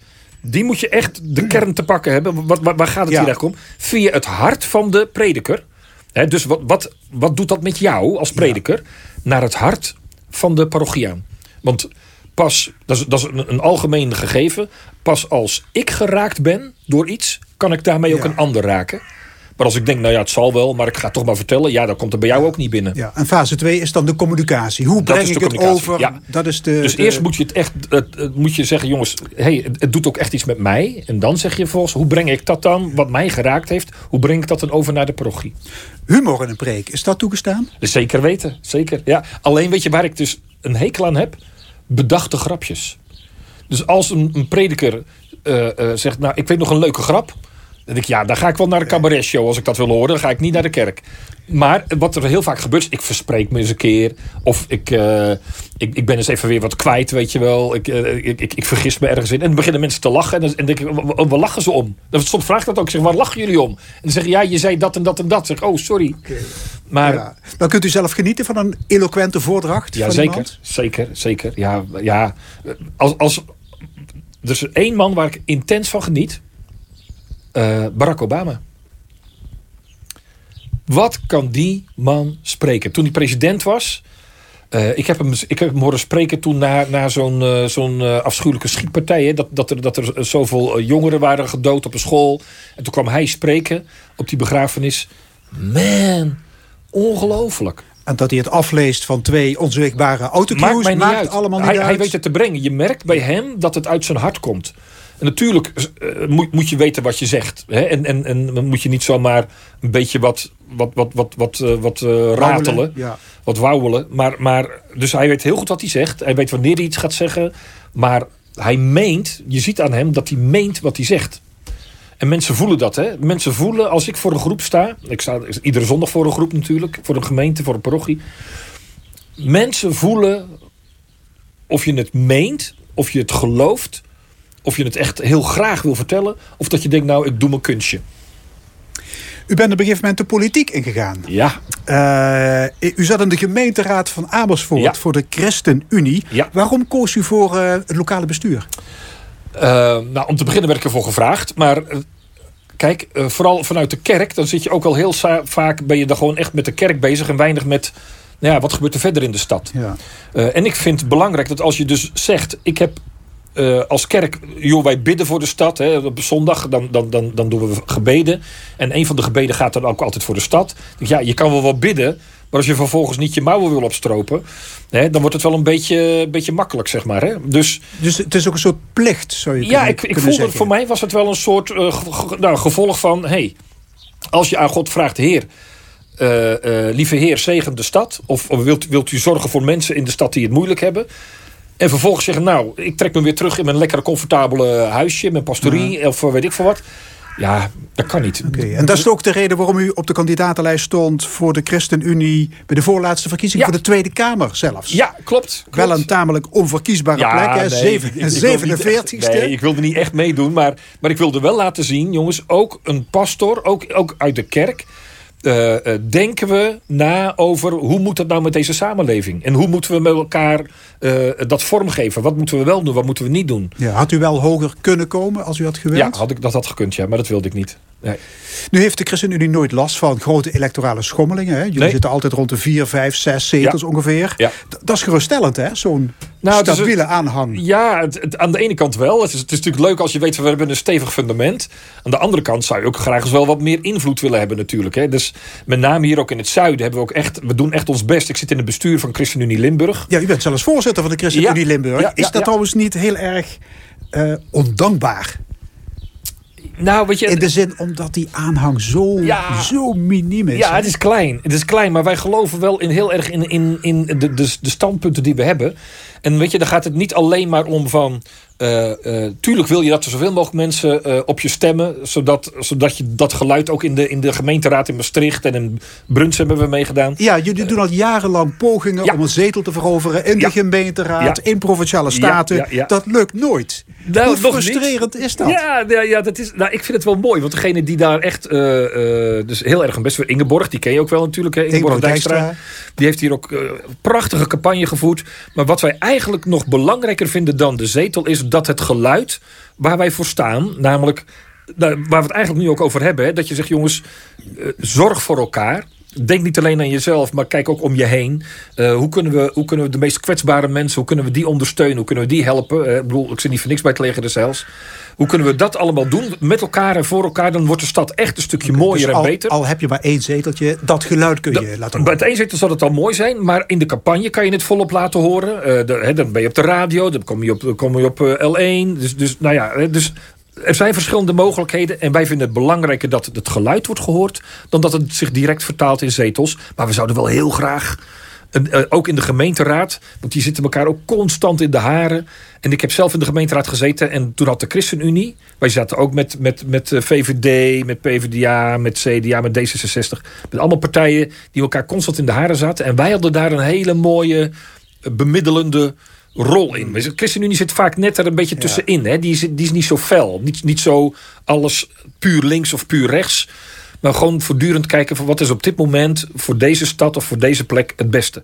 Die moet je echt de kern te pakken hebben. Wat, waar, waar gaat het ja. hier eigenlijk om? Via het hart van de prediker. He, dus wat, wat, wat doet dat met jou als prediker? Ja. Naar het hart van de parochiaan. Want pas, dat is, dat is een, een, algemeen gegeven. Pas als ik geraakt ben door iets, kan ik daarmee ook ja. een ander raken. Maar als ik denk, nou ja, het zal wel, maar ik ga het toch maar vertellen. Ja, dan komt het bij jou ook niet binnen. Ja, en fase 2 is dan de communicatie. Hoe breng ik het over? Ja. Dat is de, dus de... eerst moet je het echt, het, moet je zeggen, jongens, hey, het, het, doet ook echt iets met mij. En dan zeg je vervolgens, hoe breng ik dat dan, wat mij geraakt heeft, hoe breng ik dat dan over naar de parochie? Humor in een preek, is dat toegestaan? Zeker weten, zeker. Ja. Alleen weet je waar ik dus een hekel aan heb? Bedachte grapjes. Dus als een, een prediker uh, uh, zegt, nou, ik weet nog een leuke grap dan denk ik, ja, dan ga ik wel naar de cabaret show als ik dat wil horen. Dan ga ik niet naar de kerk. Maar wat er heel vaak gebeurt, is ik verspreek me eens een keer. Of ik, uh, ik, ik ben eens even weer wat kwijt, weet je wel. Ik, uh, ik, ik, ik, vergis me ergens in. En dan beginnen mensen te lachen. En dan denk ik, waar lachen ze om? Dan soms vraag ik dat ook. Ik zeg, waar lachen jullie om? En dan zeggen ja, je zei dat en dat en dat. zeg oh, sorry. Okay. Maar, ja. Dan kunt u zelf genieten van een eloquente voordracht? Ja, zeker. Iemand? Zeker, zeker. Ja, ja. Als, als, er is één man waar ik intens van geniet. Uh, Barack Obama. Wat kan die man spreken? Toen hij president was. Uh, ik, heb hem, ik heb hem horen spreken toen na, na zo'n uh, zo'n uh, afschuwelijke schietpartij. Hè, dat, dat, er, dat er zoveel jongeren waren gedood op een school. En toen kwam hij spreken op die begrafenis. Man, ongelooflijk. En dat hij het afleest van twee onzichtbare autocues. Maakt, allemaal niet hij, uit. Hij weet het te brengen. Je merkt bij hem dat het uit zijn hart komt. En natuurlijk uh, moet, moet je weten wat je zegt. Hè? En, en, en moet je niet zomaar een beetje wat, wat, wat, wat, wat, uh, wat uh, ratelen. Ja. Wat wauwelen. Maar, maar, dus hij weet heel goed wat hij zegt. Hij weet wanneer hij iets gaat zeggen. Maar hij meent, je ziet aan hem dat hij meent wat hij zegt. En mensen voelen dat, hè? Mensen voelen als ik voor een groep sta. Ik sta iedere zondag voor een groep natuurlijk. Voor een gemeente, voor een parochie. Mensen voelen of je het meent, of je het gelooft of je het echt heel graag wil vertellen. Of dat je denkt, nou, ik doe mijn kunstje. U bent op een gegeven moment de politiek ingegaan. Ja. Uh, u zat in de gemeenteraad van Amersfoort ja. voor de ChristenUnie. Ja. Waarom koos u voor uh, het lokale bestuur? Uh, nou, om te beginnen werd ik ervoor gevraagd. Maar kijk, vooral vanuit de kerk... dan zit je ook al heel vaak... ben je dan gewoon echt met de kerk bezig... en weinig met nou ja, wat gebeurt er verder in de stad? Ja. En ik vind het belangrijk dat als je dus zegt... ik heb uh, als kerk, joh, wij bidden voor de stad. Hè, op zondag dan, dan, dan, dan doen we gebeden. En een van de gebeden gaat dan ook altijd voor de stad. Ja, je kan wel wat bidden... Maar als je vervolgens niet je mouwen wil opstropen, hè, dan wordt het wel een beetje, beetje makkelijk, zeg maar. Hè? Dus, dus het is ook een soort plicht, zou je ja, kunnen, ik, ik voelde het voor mij was het wel een soort uh, nou, gevolg van: hey, als je aan God vraagt, Heer. Uh, uh, lieve Heer, zegen de stad. Of, of, wilt, wilt u zorgen voor mensen in de stad die het moeilijk hebben? En vervolgens zeggen, nou, ik trek me weer terug in mijn lekkere comfortabele huisje, mijn pastorie, ja. of weet ik veel wat. Ja, dat kan niet. Okay. En dat is ook de reden waarom u op de kandidatenlijst stond voor de ChristenUnie bij de voorlaatste verkiezing ja. voor de Tweede Kamer zelfs. Ja, klopt. klopt. Wel een tamelijk onverkiesbare ja, plek, hè? Nee, Zeven, ik, ik 47ste. Nee, ik wilde niet echt meedoen, maar, maar ik wilde wel laten zien, jongens, ook een pastor, ook, ook uit de kerk. Uh, denken we na over hoe moet dat nou met deze samenleving? En hoe moeten we met elkaar uh, dat vormgeven? Wat moeten we wel doen, wat moeten we niet doen? Ja, had u wel hoger kunnen komen als u had gewild? Ja, had ik, dat had gekund, ja, maar dat wilde ik niet. Nee. Nu heeft de ChristenUnie nooit last van grote electorale schommelingen. Hè? Jullie Nee. zitten altijd rond de vier, vijf, zes zetels Ja. ongeveer. Ja. Dat is geruststellend, hè? Zo'n Nou, het is stabiele een- aanhang. Ja, het, het- aan de ene kant wel. Het is, het is natuurlijk leuk als je weet, we hebben een stevig fundament. Aan de andere kant zou je ook graag eens wel wat meer invloed willen hebben natuurlijk. Hè. Dus met name hier ook in het zuiden hebben we ook echt, we doen echt ons best. Ik zit in het bestuur van ChristenUnie Limburg. Ja, u bent zelfs voorzitter van de ChristenUnie Ja. Limburg. Ja, is ja, dat trouwens niet heel erg eh, ondankbaar? Nou, weet je, In de zin omdat die aanhang zo, Ja. zo miniem is. Ja, het is klein. Het is klein, maar wij geloven wel in heel erg in, in, in de, de, de standpunten die we hebben. En weet je, dan gaat het niet alleen maar om van. Eh, eh, tuurlijk wil je dat er zoveel mogelijk mensen eh, op je stemmen. Zodat, zodat je dat geluid ook in de, in de gemeenteraad in Maastricht en in Bruns hebben we meegedaan. Ja, jullie doen al jarenlang pogingen Ja. om een zetel te veroveren in Ja. de gemeenteraad, Ja. in provinciale staten. Dat lukt nooit. Nou, Hoe frustrerend is dat? Ja, ja, dat is, nou, ik vind het wel mooi. Want degene die daar echt dus heel erg een best voor Ingeborg, die ken je ook wel natuurlijk. Hè? Ingeborg Ingeborg Dijkstra. Dijkstra. Die heeft hier ook een prachtige campagne gevoerd. Maar wat wij eigenlijk nog belangrijker vinden dan de zetel... is dat het geluid waar wij voor staan... namelijk nou, waar we het eigenlijk nu ook over hebben... Dat je zegt, jongens, eh, zorg voor elkaar... Denk niet alleen aan jezelf, maar kijk ook om je heen. Eh, hoe, kunnen we, hoe kunnen we de meest kwetsbare mensen... hoe kunnen we die ondersteunen, hoe kunnen we die helpen? Eh, ik bedoel, ik zit niet voor niks bij het leger Heils. Hoe kunnen we dat allemaal doen met elkaar en voor elkaar? Dan wordt de stad echt een stukje mooier Dus en al, beter. al heb je maar één zeteltje, dat geluid kun je laten Bij horen. het een zetel zal het al mooi zijn, maar in de campagne kan je het volop laten horen. Eh, de- dan ben je op de radio, dan kom je op, dan kom je op eh, L1. Dus, dus, nou ja, dus er zijn verschillende mogelijkheden. En wij vinden het belangrijker dat het geluid wordt gehoord... dan dat het zich direct vertaalt in zetels. Maar we zouden wel heel graag... eh, ook in de gemeenteraad, want die zitten elkaar ook constant in de haren. En ik heb zelf in de gemeenteraad gezeten en toen had de ChristenUnie... wij zaten ook met, met, met eh, VVD, met PvdA, met CDA, met D66... met allemaal partijen die elkaar constant in de haren zaten. En wij hadden daar een hele mooie eh, bemiddelende rol in. De ChristenUnie zit vaak net er een beetje tussenin. Hè? Die, is, die is niet zo fel. Niet, niet zo alles puur links of puur rechts. Maar gewoon voortdurend kijken van wat is op dit moment... voor deze stad of voor deze plek het beste.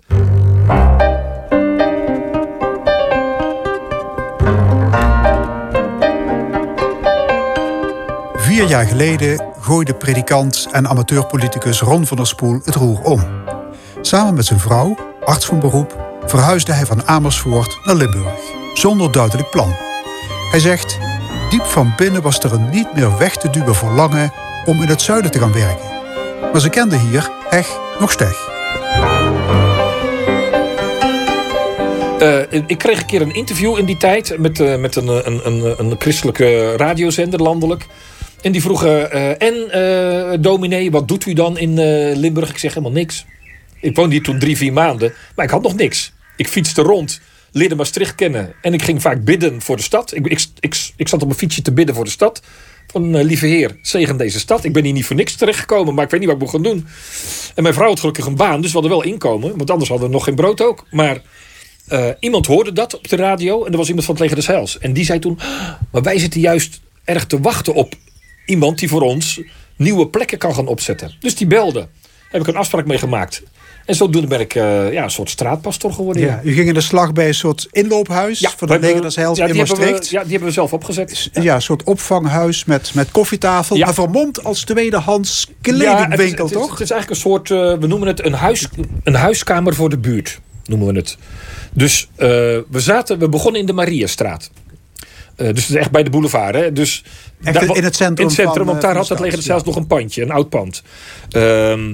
Vier jaar geleden gooide predikant en amateurpoliticus Ron van der Spoel het roer om. Samen met zijn vrouw, arts van beroep, verhuisde hij van Amersfoort naar Limburg. Zonder duidelijk plan. Hij zegt, diep van binnen was er een niet meer weg te duwen verlangen om in het zuiden te gaan werken. Maar ze kenden hier Heg nog steg. Eh, ik kreeg een keer een interview in die tijd met, eh, met een, een, een, een christelijke radiozender landelijk. En die vroegen, eh, en dominee, wat doet u dan in Limburg? Ik zeg helemaal niks. Ik woonde hier toen drie, vier maanden, maar ik had nog niks. Ik fietste rond, leerde Maastricht kennen en ik ging vaak bidden voor de stad. Ik, ik, ik, ik zat op mijn fietsje te bidden voor de stad. Van eh, lieve heer, zegen deze stad. Ik ben hier niet voor niks terechtgekomen, maar ik weet niet wat ik moet gaan doen. En mijn vrouw had gelukkig een baan, dus we hadden wel inkomen. Want anders hadden we nog geen brood ook. Maar eh, iemand hoorde dat op de radio en er was iemand van het leger des Heils. En die zei toen, "Ah, maar wij zitten juist erg te wachten op iemand die voor ons nieuwe plekken kan gaan opzetten. Dus die belde. heb ik een afspraak mee gemaakt. En zodoende ben ik eh, ja, een soort straatpastor geworden. Ja, u ging in de slag bij een soort inloophuis Ja, voor de we hebben- leger des Heils ja, in we- Maastricht. ja, die hebben we zelf opgezet. Ja, een soort opvanghuis met, met koffietafel. Ja. Maar vermomd als tweedehands kledingwinkel, het is, het is- toch? Het is eigenlijk een soort, eh, we noemen het een, huis, een huiskamer voor de buurt, noemen we het. Dus eh, we, zaten, we begonnen in de Mariastraat. Dus het is echt bij de boulevard. Hè? Dus Echt in het centrum In het centrum, van, want daar van had het zelfs nog een pandje, een oud pand. Ehm,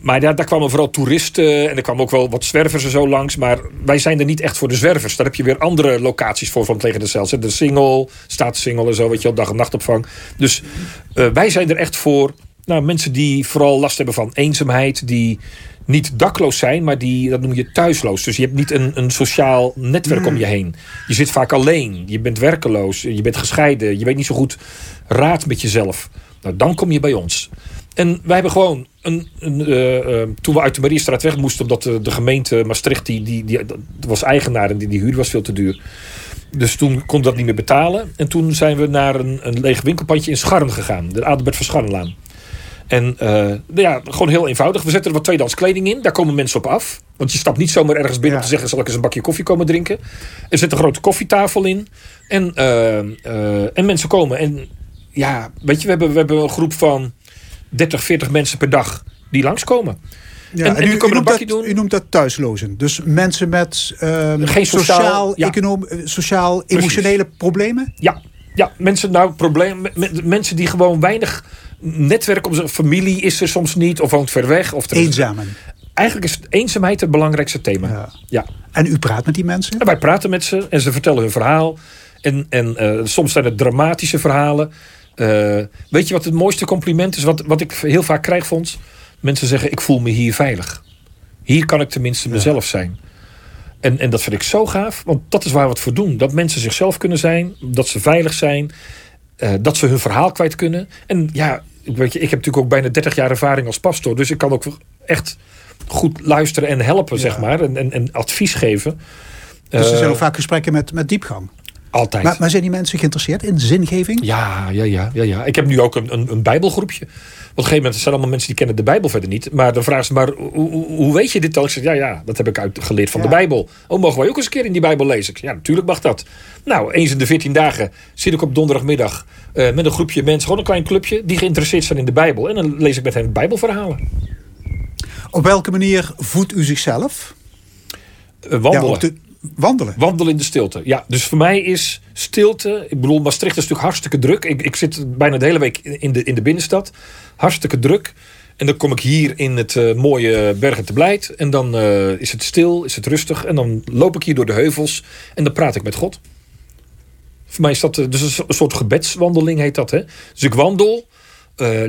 maar daar, daar kwamen vooral toeristen en er kwamen ook wel wat zwervers en zo langs. Maar wij zijn er niet echt voor de zwervers. Daar heb je weer andere locaties voor van des Heils. hè. De single, staatssingel en zo, weet je wel, dag- en nachtopvang. Dus eh, wij zijn er echt voor nou, mensen die vooral last hebben van eenzaamheid. Die niet dakloos zijn, maar die, dat noem je thuisloos. Dus je hebt niet een, een sociaal netwerk om je heen. Je zit vaak alleen. Je bent werkeloos. Je bent gescheiden. Je weet niet zo goed raad met jezelf. Nou, dan kom je bij ons. En wij hebben gewoon, een, een, eh, eh, toen we uit de Mariestraat weg moesten, omdat de, de gemeente Maastricht, die, die, die was eigenaar en die, die huur was veel te duur. Dus toen kon dat niet meer betalen. En toen zijn we naar een, een leeg winkelpandje in Scharren gegaan. De Adelbert van Scharrenlaan. En eh, nou ja, gewoon heel eenvoudig. We zetten er wat tweedehands kleding in. Daar komen mensen op af. Want je stapt niet zomaar ergens binnen Ja. om te zeggen... zal ik eens een bakje koffie komen drinken? Er zit een grote koffietafel in. En, en mensen komen. En ja, weet je, we hebben, we hebben een groep van 30, 40 mensen per dag die langskomen. Ja, en- en die u, noemt dat, doen. u noemt dat thuislozen. Dus mensen met ehm, Geen sociaal- ja. econom, eh, sociaal emotionele problemen? Ja, ja mensen, nou, probleem, me- me- mensen die gewoon weinig netwerk om zijn familie is er soms niet, of woont ver weg. Of Eenzamen. Eigenlijk is eenzaamheid het belangrijkste thema. Ja. Ja. En u praat met die mensen? En wij praten met ze en ze vertellen hun verhaal. En, en eh, soms zijn het dramatische verhalen. Eh, weet je wat het mooiste compliment is? Wat, wat ik heel vaak krijg, Fons? Mensen zeggen, ik voel me hier veilig. Hier kan ik tenminste mezelf zijn. En, en dat vind ik zo gaaf, want dat is waar we het voor doen. Dat mensen zichzelf kunnen zijn, dat ze veilig zijn, eh, dat ze hun verhaal kwijt kunnen. En ja, weet je, ik heb natuurlijk ook bijna 30 jaar ervaring als pastor, dus ik kan ook echt goed luisteren en helpen, zeg maar, en, en, en advies geven. Dus er Eh, zijn ook vaak gesprekken met, met diepgang. Altijd. Maar, maar zijn die mensen geïnteresseerd in zingeving? Ja, ja, ja, ja, ja. Ik heb nu ook een, een, een bijbelgroepje. Want op een gegeven moment zijn allemaal mensen die kennen de Bijbel verder niet. Maar dan vragen ze maar, hoe, hoe, hoe weet je dit dan? Ik zeg, ja, ja, dat heb ik uit, geleerd van Ja. de Bijbel. Oh, mogen wij ook eens een keer in die Bijbel lezen? Ik zeg, ja, natuurlijk mag dat. Nou, eens in de 14 dagen zit ik op donderdagmiddag eh, met een groepje mensen, gewoon een klein clubje, die geïnteresseerd zijn in de Bijbel. En dan lees ik met hen Bijbelverhalen. Op welke manier voedt u zichzelf? Eh, wandelen. Ja, wandelen. Wandelen in de stilte. Ja, dus voor mij is stilte. Ik bedoel, Maastricht is natuurlijk hartstikke druk. Ik, ik zit bijna de hele week in de, in de binnenstad. Hartstikke druk. En dan kom ik hier in het eh, mooie Bergen te Blijt. En dan eh, is het stil, is het rustig. En dan loop ik hier door de heuvels. En dan praat ik met God. Voor mij is dat eh, dus een so- een soort gebedswandeling, heet dat. Hè? Dus ik wandel.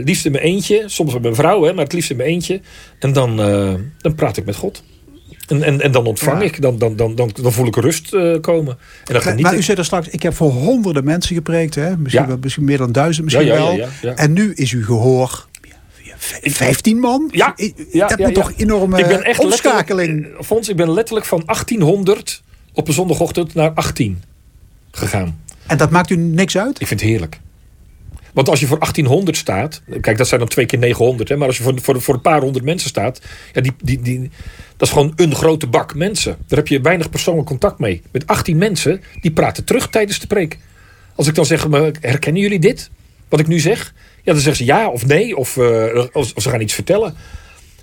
liefst in mijn eentje. Soms met mijn vrouw, hè, maar het liefst in mijn eentje. En dan, dan praat ik met God. En, en, en dan ontvang Ja. ik. Dan, dan, dan, dan, dan voel ik rust eh, komen. En dan Maar, geniet maar u ik. zei er straks, ik heb voor honderden mensen gepreekt. Hè? Misschien, Ja. wel, misschien meer dan duizend, misschien wel. En nu is uw gehoor ja, v- 15 man? Ja, ja, dat ja, moet ja. toch enorme ik ben echt omschakeling. eh, Fons, ik ben letterlijk van 1800 op een zondagochtend naar 18 gegaan. En dat maakt u niks uit? Ik vind het heerlijk. Want als je voor 1800 staat, kijk, dat zijn dan twee keer 900, hè, maar als je voor, voor, een paar honderd mensen staat, ja, die, die, die, dat is gewoon een grote bak mensen. Daar heb je weinig persoonlijk contact mee. Met 18 mensen, die praten terug tijdens de preek. Als ik dan zeg, maar, herkennen jullie dit? Wat ik nu zeg? Ja, dan zeggen ze ja of nee, of, of, of ze gaan iets vertellen.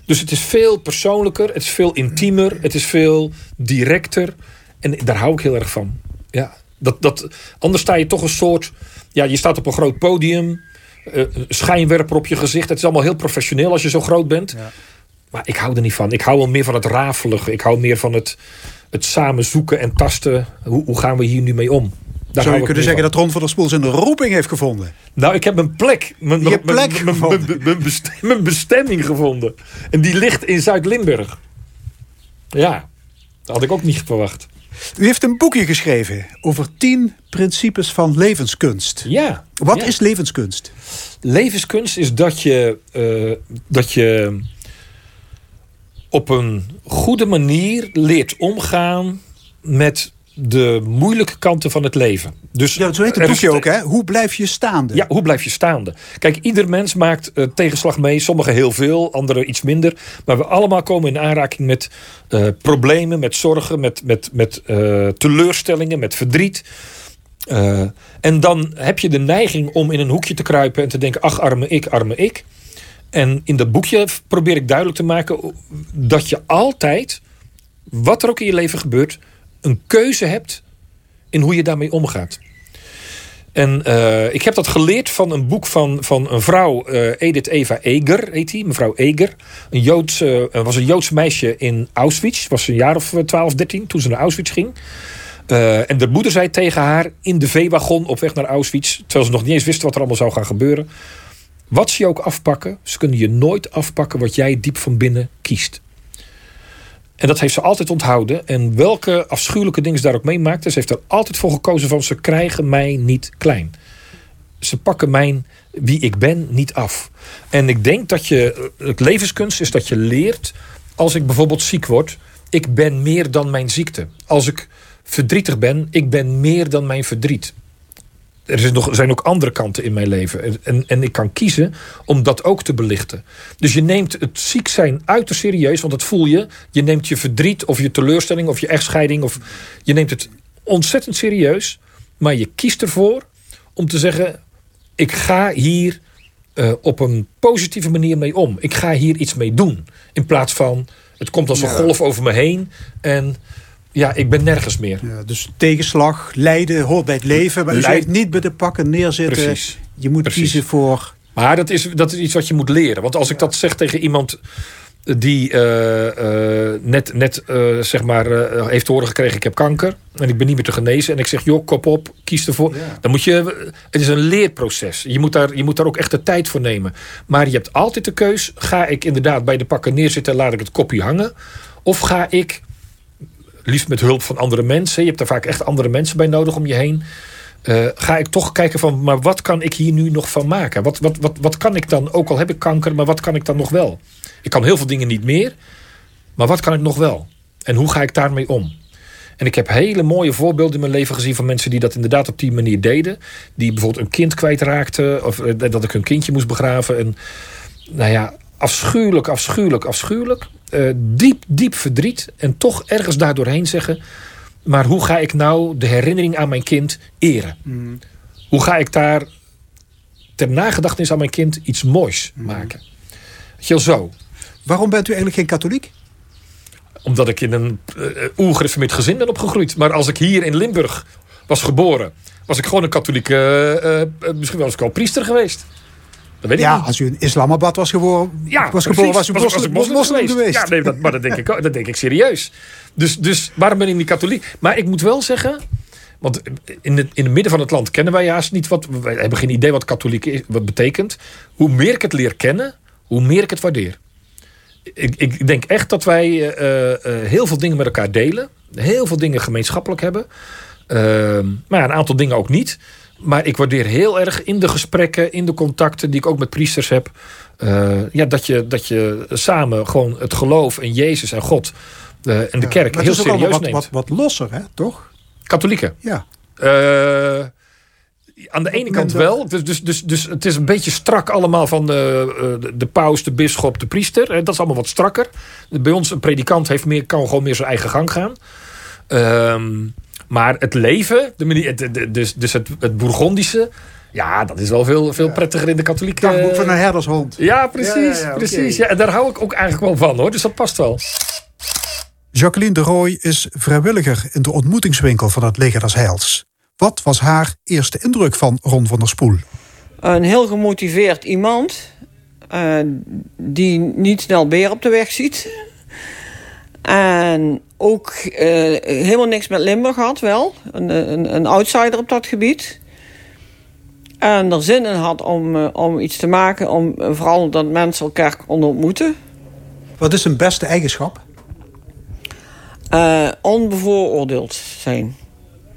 Dus het is veel persoonlijker, het is veel intiemer, het is veel directer. En daar hou ik heel erg van. Ja, dat, dat, anders sta je toch een soort. Ja, je staat op een groot podium, eh, schijnwerper op je gezicht. Het is allemaal heel professioneel als je zo groot bent. Maar ik hou er niet van. Ik hou wel meer van het rafelige. Ik hou meer van het, het samen zoeken en tasten. Hoe, hoe gaan we hier nu mee om? Daar Zou je kunnen zeggen van. dat Ron van der Spoel zijn roeping heeft gevonden? Nou, ik heb mijn plek. Mijn, mijn- plek mijn bestemming gevonden. En die ligt in Zuid-Limburg. Ja, dat had ik ook niet verwacht. U heeft een boekje geschreven over 10 principes van levenskunst. Ja. Wat ja. is levenskunst? Levenskunst is dat je, eh, dat je op een goede manier leert omgaan met de moeilijke kanten van het leven. Dus Ja, zo heet het boekje ook, hè? Hoe blijf je staande? Ja, hoe blijf je staande? Kijk, ieder mens maakt eh, tegenslag mee. Sommigen heel veel, anderen iets minder. Maar we allemaal komen in aanraking met eh, problemen, met zorgen, met, met, met eh, teleurstellingen, met verdriet. En dan heb je de neiging om in een hoekje te kruipen en te denken: ach, arme ik, arme ik. En in dat boekje probeer ik duidelijk te maken dat je altijd, wat er ook in je leven gebeurt, een keuze hebt in hoe je daarmee omgaat. En eh, ik heb dat geleerd van een boek van, van een vrouw, eh, Edith Eva Eger heet die, mevrouw Eger. Een Joods, eh, was een Joods meisje in Auschwitz, was een jaar of 12, 13 toen ze naar Auschwitz ging. En de moeder zei tegen haar in de veewagon op weg naar Auschwitz, terwijl ze nog niet eens wisten wat er allemaal zou gaan gebeuren. Wat ze je ook afpakken, ze kunnen je nooit afpakken wat jij diep van binnen kiest. En dat heeft ze altijd onthouden. En welke afschuwelijke dingen ze daar ook meemaakte, ze heeft er altijd voor gekozen van ze krijgen mij niet klein. Ze pakken mijn wie ik ben niet af. En ik denk dat je, het levenskunst is dat je leert, als ik bijvoorbeeld ziek word, ik ben meer dan mijn ziekte. Als ik verdrietig ben, ik ben meer dan mijn verdriet. Er is nog- zijn ook andere kanten in mijn leven. En, en ik kan kiezen om dat ook te belichten. Dus je neemt het ziek zijn uiterst serieus, want dat voel je. Je neemt je verdriet of je teleurstelling of je echtscheiding. Of, je neemt het ontzettend serieus. Maar je kiest ervoor om te zeggen: ik ga hier eh, op een positieve manier mee om. Ik ga hier iets mee doen. In plaats van het komt als een golf over me heen. En ja, ik ben nergens meer. Ja, dus tegenslag, lijden hoort bij het leven. Maar Leid- zegt niet bij de pakken neerzitten. Precies. Je moet Precies. kiezen voor... Maar dat is, dat is iets wat je moet leren. Want als ik dat zeg tegen iemand die eh, eh, net, net eh, zeg maar, heeft te horen gekregen: ik heb kanker en ik ben niet meer te genezen. En ik zeg: joh, kop op, kies ervoor. Dan moet je. Het is een leerproces. Je moet, daar, je moet daar ook echt de tijd voor nemen. Maar je hebt altijd de keus: ga ik inderdaad bij de pakken neerzitten en laat ik het kopje hangen? Of ga ik, liefst met hulp van andere mensen, je hebt daar vaak echt andere mensen bij nodig om je heen. Eh, ga ik toch kijken van, maar wat kan ik hier nu nog van maken? Wat, wat, wat, wat kan ik dan, ook al heb ik kanker, maar wat kan ik dan nog wel? Ik kan heel veel dingen niet meer, maar wat kan ik nog wel? En hoe ga ik daarmee om? En ik heb hele mooie voorbeelden in mijn leven gezien van mensen die dat inderdaad op die manier deden. Die bijvoorbeeld een kind kwijtraakten, of eh, dat ik hun kindje moest begraven. En nou ja, afschuwelijk, afschuwelijk, afschuwelijk. Eh, diep, diep verdriet. En toch ergens daardoorheen zeggen. Maar hoe ga ik nou de herinnering aan mijn kind eren? Hoe ga ik daar ter nagedachtenis aan mijn kind iets moois maken? Weet je wel, zo. Waarom bent u eigenlijk geen katholiek? Omdat ik in een uh, oergereformeerd gezin ben opgegroeid. Maar als ik hier in Limburg was geboren, was ik gewoon een katholieke. eh, eh, misschien wel priester geweest. Dat weet ik Ja, niet. als u in Islamabad was geboren, Ja, was, geboren, was u Was- moslim, was ik moslim, geweest. Ja, nee, dat, maar dat denk, ik, ook- dat denk ik serieus. Dus, dus waarom ben ik niet katholiek? Maar ik moet wel zeggen... Want in het, in het midden van het land kennen wij juist niet wat... Wij hebben geen idee wat katholiek is, wat betekent. Hoe meer ik het leer kennen, hoe meer ik het waardeer. Ik, ik denk echt dat wij eh, eh, heel veel dingen met elkaar delen. Heel veel dingen gemeenschappelijk hebben. Ehm, maar ja, een aantal dingen ook niet. Maar ik waardeer heel erg in de gesprekken, in de contacten die ik ook met priesters heb. eh, ja, dat, je, dat je samen gewoon het geloof en Jezus en God eh, en de kerk heel serieus wat, neemt. wat, wat losser, hè, toch? Katholieken. Ja. Eh, aan de ene kant wel. Dus, dus, dus, dus het is een beetje strak allemaal van de, de, de paus, de bisschop, de priester. Dat is allemaal wat strakker. Bij ons, een predikant heeft meer, kan gewoon meer zijn eigen gang gaan. Ehm, maar het leven, de manier, de- de- dus, dus het, het Bourgondische... Ja, dat is wel veel, veel prettiger in de katholieke... Dagboek van een herdershond. Ja, precies. Ja, ja, ja, precies. Ja, en daar hou ik ook eigenlijk wel van hoor. Dus dat past wel. Jacqueline de Rooij is vrijwilliger in de ontmoetingswinkel van het Leger des Heils. Wat was haar eerste indruk van Ron van der Spoel? Een heel gemotiveerd iemand. eh, die niet snel beer op de weg ziet. En ook eh, helemaal niks met Limburg had, wel. Een, een, een outsider op dat gebied. En er zin in had om, eh, om iets te maken. Om, eh, vooral dat mensen elkaar konden ontmoeten. Wat is zijn beste eigenschap? onbevooroordeeld zijn.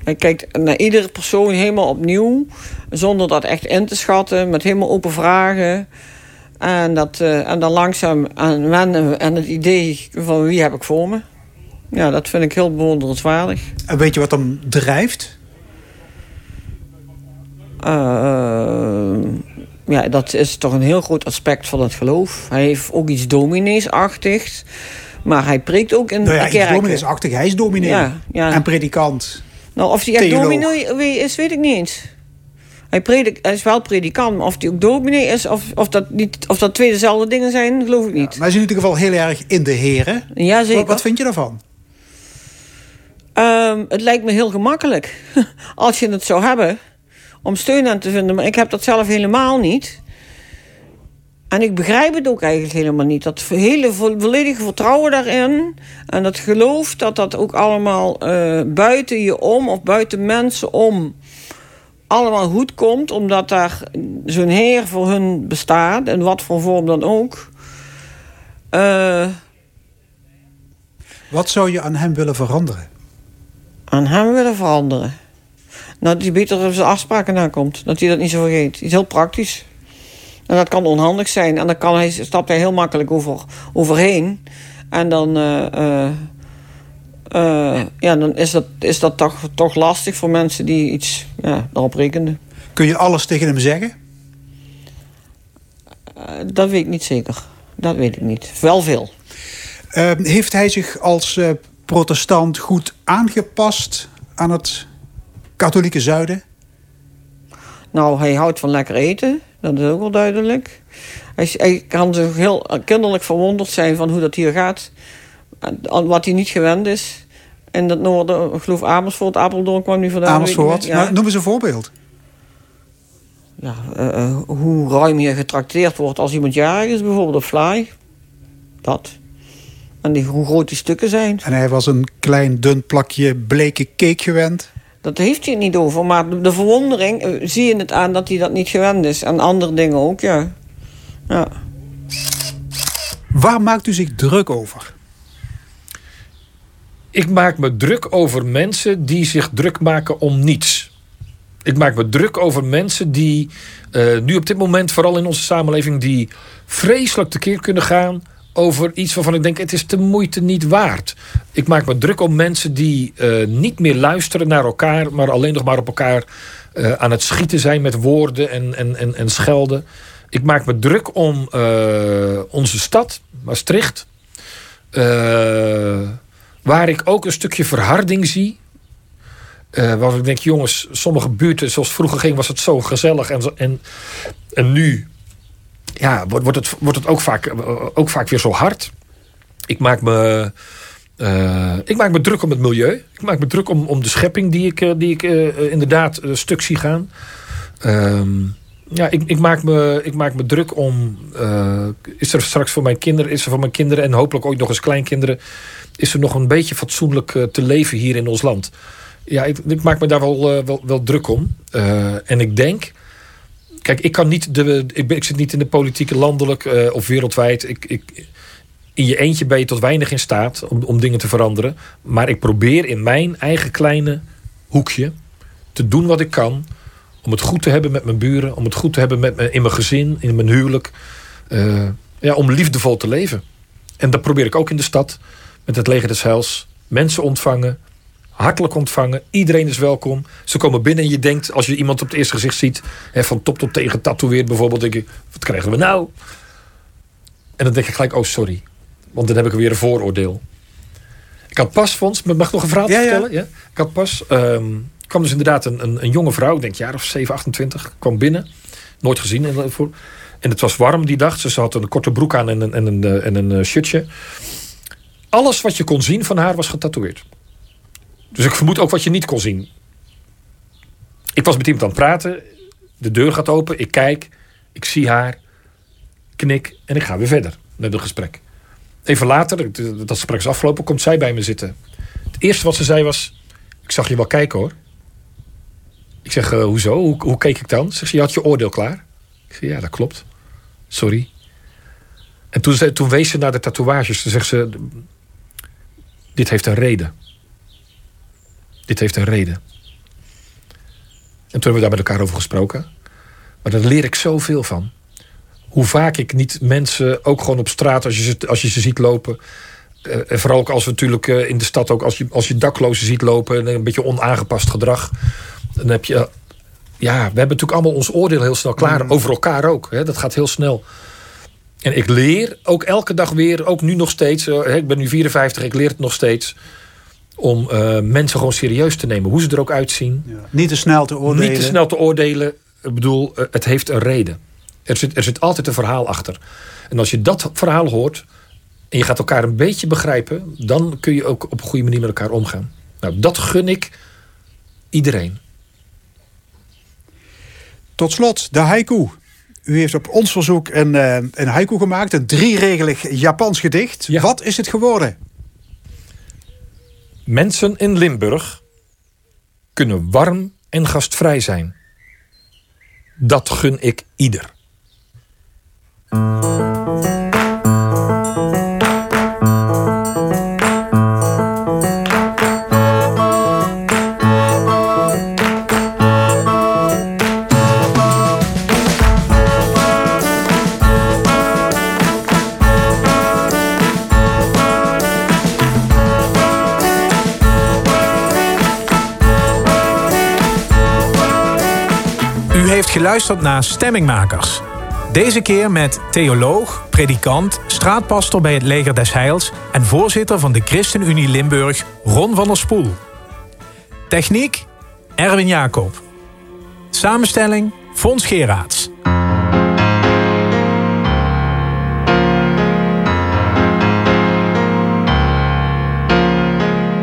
Hij kijkt naar iedere persoon helemaal opnieuw, zonder dat echt in te schatten, met helemaal open vragen. En, dat, eh, en dan langzaam aan wennen en het idee van wie heb ik voor me. Ja, dat vind ik heel bewonderenswaardig. En weet je wat hem drijft? Uh, ja, dat is toch een heel groot aspect van het geloof. Hij heeft ook iets domineesachtigs. Maar hij preekt ook in nou ja, de kerk. domineesachtig. Hij is dominee Ja, ja. en predikant. Nou, of hij echt dominee is, weet ik niet eens. Hij, predik, hij is wel predikant, maar of hij ook dominee is... of, of, dat, niet, of dat twee dezelfde dingen zijn, geloof ik niet. Maar hij is in ieder geval heel erg in de heren. Ja, zeker. Wat, wat vind je daarvan? Ehm, het lijkt me heel gemakkelijk. [LAUGHS] Als je het zou hebben. Om steun aan te vinden. Maar ik heb dat zelf helemaal niet. En ik begrijp het ook eigenlijk helemaal niet. Dat hele vo- volledige vertrouwen daarin. En dat geloof dat dat ook allemaal eh, buiten je om. Of buiten mensen om. Allemaal goed komt. Omdat daar zo'n heer voor hun bestaat. In wat voor vorm dan ook. Eh, Wat zou je aan hem willen veranderen? aan hem willen veranderen. Nou, dat hij beter op zijn afspraken nakomt. Dat hij dat niet zo vergeet. Het is heel praktisch. En dat kan onhandig zijn. En dan kan hij, stapt hij heel makkelijk over, overheen. En dan, eh, eh, eh, ja, dan is dat, is dat toch, toch lastig voor mensen die iets ja, daarop rekenen. Kun je alles tegen hem zeggen? Eh, dat weet ik niet zeker. Dat weet ik niet. Wel veel. Eh, heeft hij zich als eh, protestant goed aangepast aan het katholieke zuiden? Nou, hij houdt van lekker eten. Dat is ook wel duidelijk. Hij, hij kan zich heel kinderlijk verwonderd zijn van hoe dat hier gaat. Wat hij niet gewend is. In het noorden, ik geloof Amersfoort, Apeldoorn kwam nu vandaan. Amersfoort. Ja. Maar noem eens een voorbeeld. Ja, eh, eh, hoe ruim hier getrakteerd wordt als iemand jarig is, bijvoorbeeld op fly. Dat. En die, hoe groot die stukken zijn. En hij was een klein dun plakje bleke cake gewend. Dat heeft hij het niet over. Maar de, de verwondering, eh, zie je het aan dat hij dat niet gewend is. En andere dingen ook, ja. Ja. Waar maakt u zich druk over? Ik maak me druk over mensen die zich druk maken om niets. Ik maak me druk over mensen die eh, nu op dit moment, vooral in onze samenleving, die vreselijk tekeer kunnen gaan over iets waarvan ik denk het is de moeite niet waard. Ik maak me druk om mensen die eh, niet meer luisteren naar elkaar, maar alleen nog maar op elkaar eh, aan het schieten zijn met woorden en, en, en, en schelden. Ik maak me druk om onze stad, Maastricht. Waar ik ook een stukje verharding zie. Waarvan ik denk, jongens, sommige buurten zoals vroeger ging, was het zo gezellig. En, en, en nu ja, wordt, het, wordt het ook vaak, eh, ook vaak weer zo hard. Ik maak me. eh, ik maak me druk om het milieu. Ik maak me druk om, om de schepping die ik, die ik inderdaad stuk zie gaan. Ehm, ja, ik, ik, maak me, ik maak me druk om. is er straks voor mijn kinderen, is er voor mijn kinderen en hopelijk ook nog eens kleinkinderen. Is er nog een beetje fatsoenlijk eh, te leven hier in ons land? Ja, ik, ik maak me daar wel, eh, wel, druk om. Eh, en ik denk. Kijk, ik kan niet. De, ik, ben, ik zit niet in de politieke landelijk of wereldwijd. Ik, ik, in je eentje ben je tot weinig in staat om, om dingen te veranderen. Maar ik probeer in mijn eigen kleine hoekje te doen wat ik kan. Om het goed te hebben met mijn buren. Om het goed te hebben met me, in mijn gezin, in mijn huwelijk. Ja, om liefdevol te leven. En dat probeer ik ook in de stad. Met het leger des heils. Mensen ontvangen. Hartelijk ontvangen. Iedereen is welkom. Ze komen binnen en je denkt, als je iemand op het eerste gezicht ziet... Hè, van top tot teen getatoeëerd bijvoorbeeld... denk je, wat krijgen we nou? En dan denk ik gelijk, oh sorry. Want dan heb ik weer een vooroordeel. Ik had pas, Fons, mag ik nog een verhaal Ja, vertellen? Ja? Ik had pas, ehm, kwam dus inderdaad een, een, een jonge vrouw, ik denk jaar of 7, 28, kwam binnen. Nooit gezien. En, voor, en het was warm die dag. Ze had een korte broek aan en een, en een, eh, en een eh, shirtje. Alles wat je kon zien van haar was getatoeëerd. Dus ik vermoed ook wat je niet kon zien. Ik was met iemand aan het praten. De deur gaat open. Ik kijk. Ik zie haar. Knik. En ik ga weer verder met een gesprek. Even later, dat gesprek is afgelopen, komt zij bij me zitten. Het eerste wat ze zei was... Ik zag je wel kijken hoor. Ik zeg, eh, hoezo? Hoe, hoe keek ik dan? Ze zegt, je had je oordeel klaar. Ik zeg, ja, dat klopt. Sorry. En toen, ze, toen wees ze naar de tatoeages. Toen zegt ze... Dit heeft een reden. Dit heeft een reden. En toen hebben we daar met elkaar over gesproken. Maar daar leer ik zoveel van. Hoe vaak ik niet mensen, ook gewoon op straat, als je ze, als je ze ziet lopen, eh, en vooral ook als we natuurlijk eh, in de stad ook als je, als je daklozen ziet lopen en een beetje onaangepast gedrag, dan heb je. Ja, we hebben natuurlijk allemaal ons oordeel heel snel klaar. Over elkaar ook. Hè, dat gaat heel snel. En ik leer ook elke dag weer, ook nu nog steeds. eh, ik ben nu 54, ik leer het nog steeds. Om eh, mensen gewoon serieus te nemen. Hoe ze er ook uitzien. Niet te snel te oordelen. Niet te snel te oordelen. Ik bedoel, eh, het heeft een reden. Er zit, er zit altijd een verhaal achter. En als je dat verhaal hoort. en je gaat elkaar een beetje begrijpen. dan kun je ook op een goede manier met elkaar omgaan. Nou, dat gun ik iedereen. Tot slot, de haiku. U heeft op ons verzoek een, eh, een haiku gemaakt. Een drieregelig Japans gedicht. Ja. Wat is het geworden? Mensen in Limburg kunnen warm en gastvrij zijn. Dat gun ik ieder. Naar Stemmingmakers. Deze keer met theoloog, predikant, straatpastor bij het Leger des Heils en voorzitter van de ChristenUnie Limburg, Ron van der Spoel. Techniek, Erwin Jacob. Samenstelling, Fons Geraerts.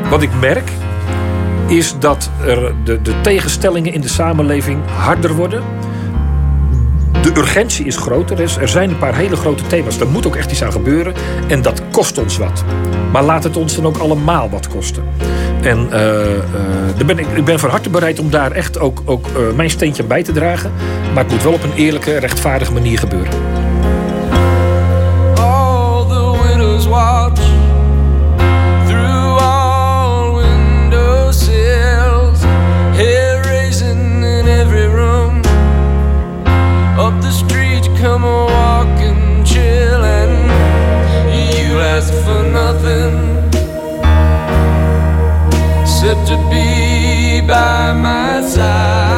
Wat ik merk is dat er de, de tegenstellingen in de samenleving harder worden. De urgentie is groter. Er is- Er zijn een paar hele grote thema's. Daar moet ook echt iets aan gebeuren. En dat kost ons wat. Maar laat het ons dan ook allemaal wat kosten. En eh, eh, ben ik, ik ben van harte bereid om daar echt ook, ook eh, mijn steentje bij te dragen. Maar het moet wel op een eerlijke, rechtvaardige manier gebeuren. all the watch come a walking, chillin'. You ask for nothing except to be by my side.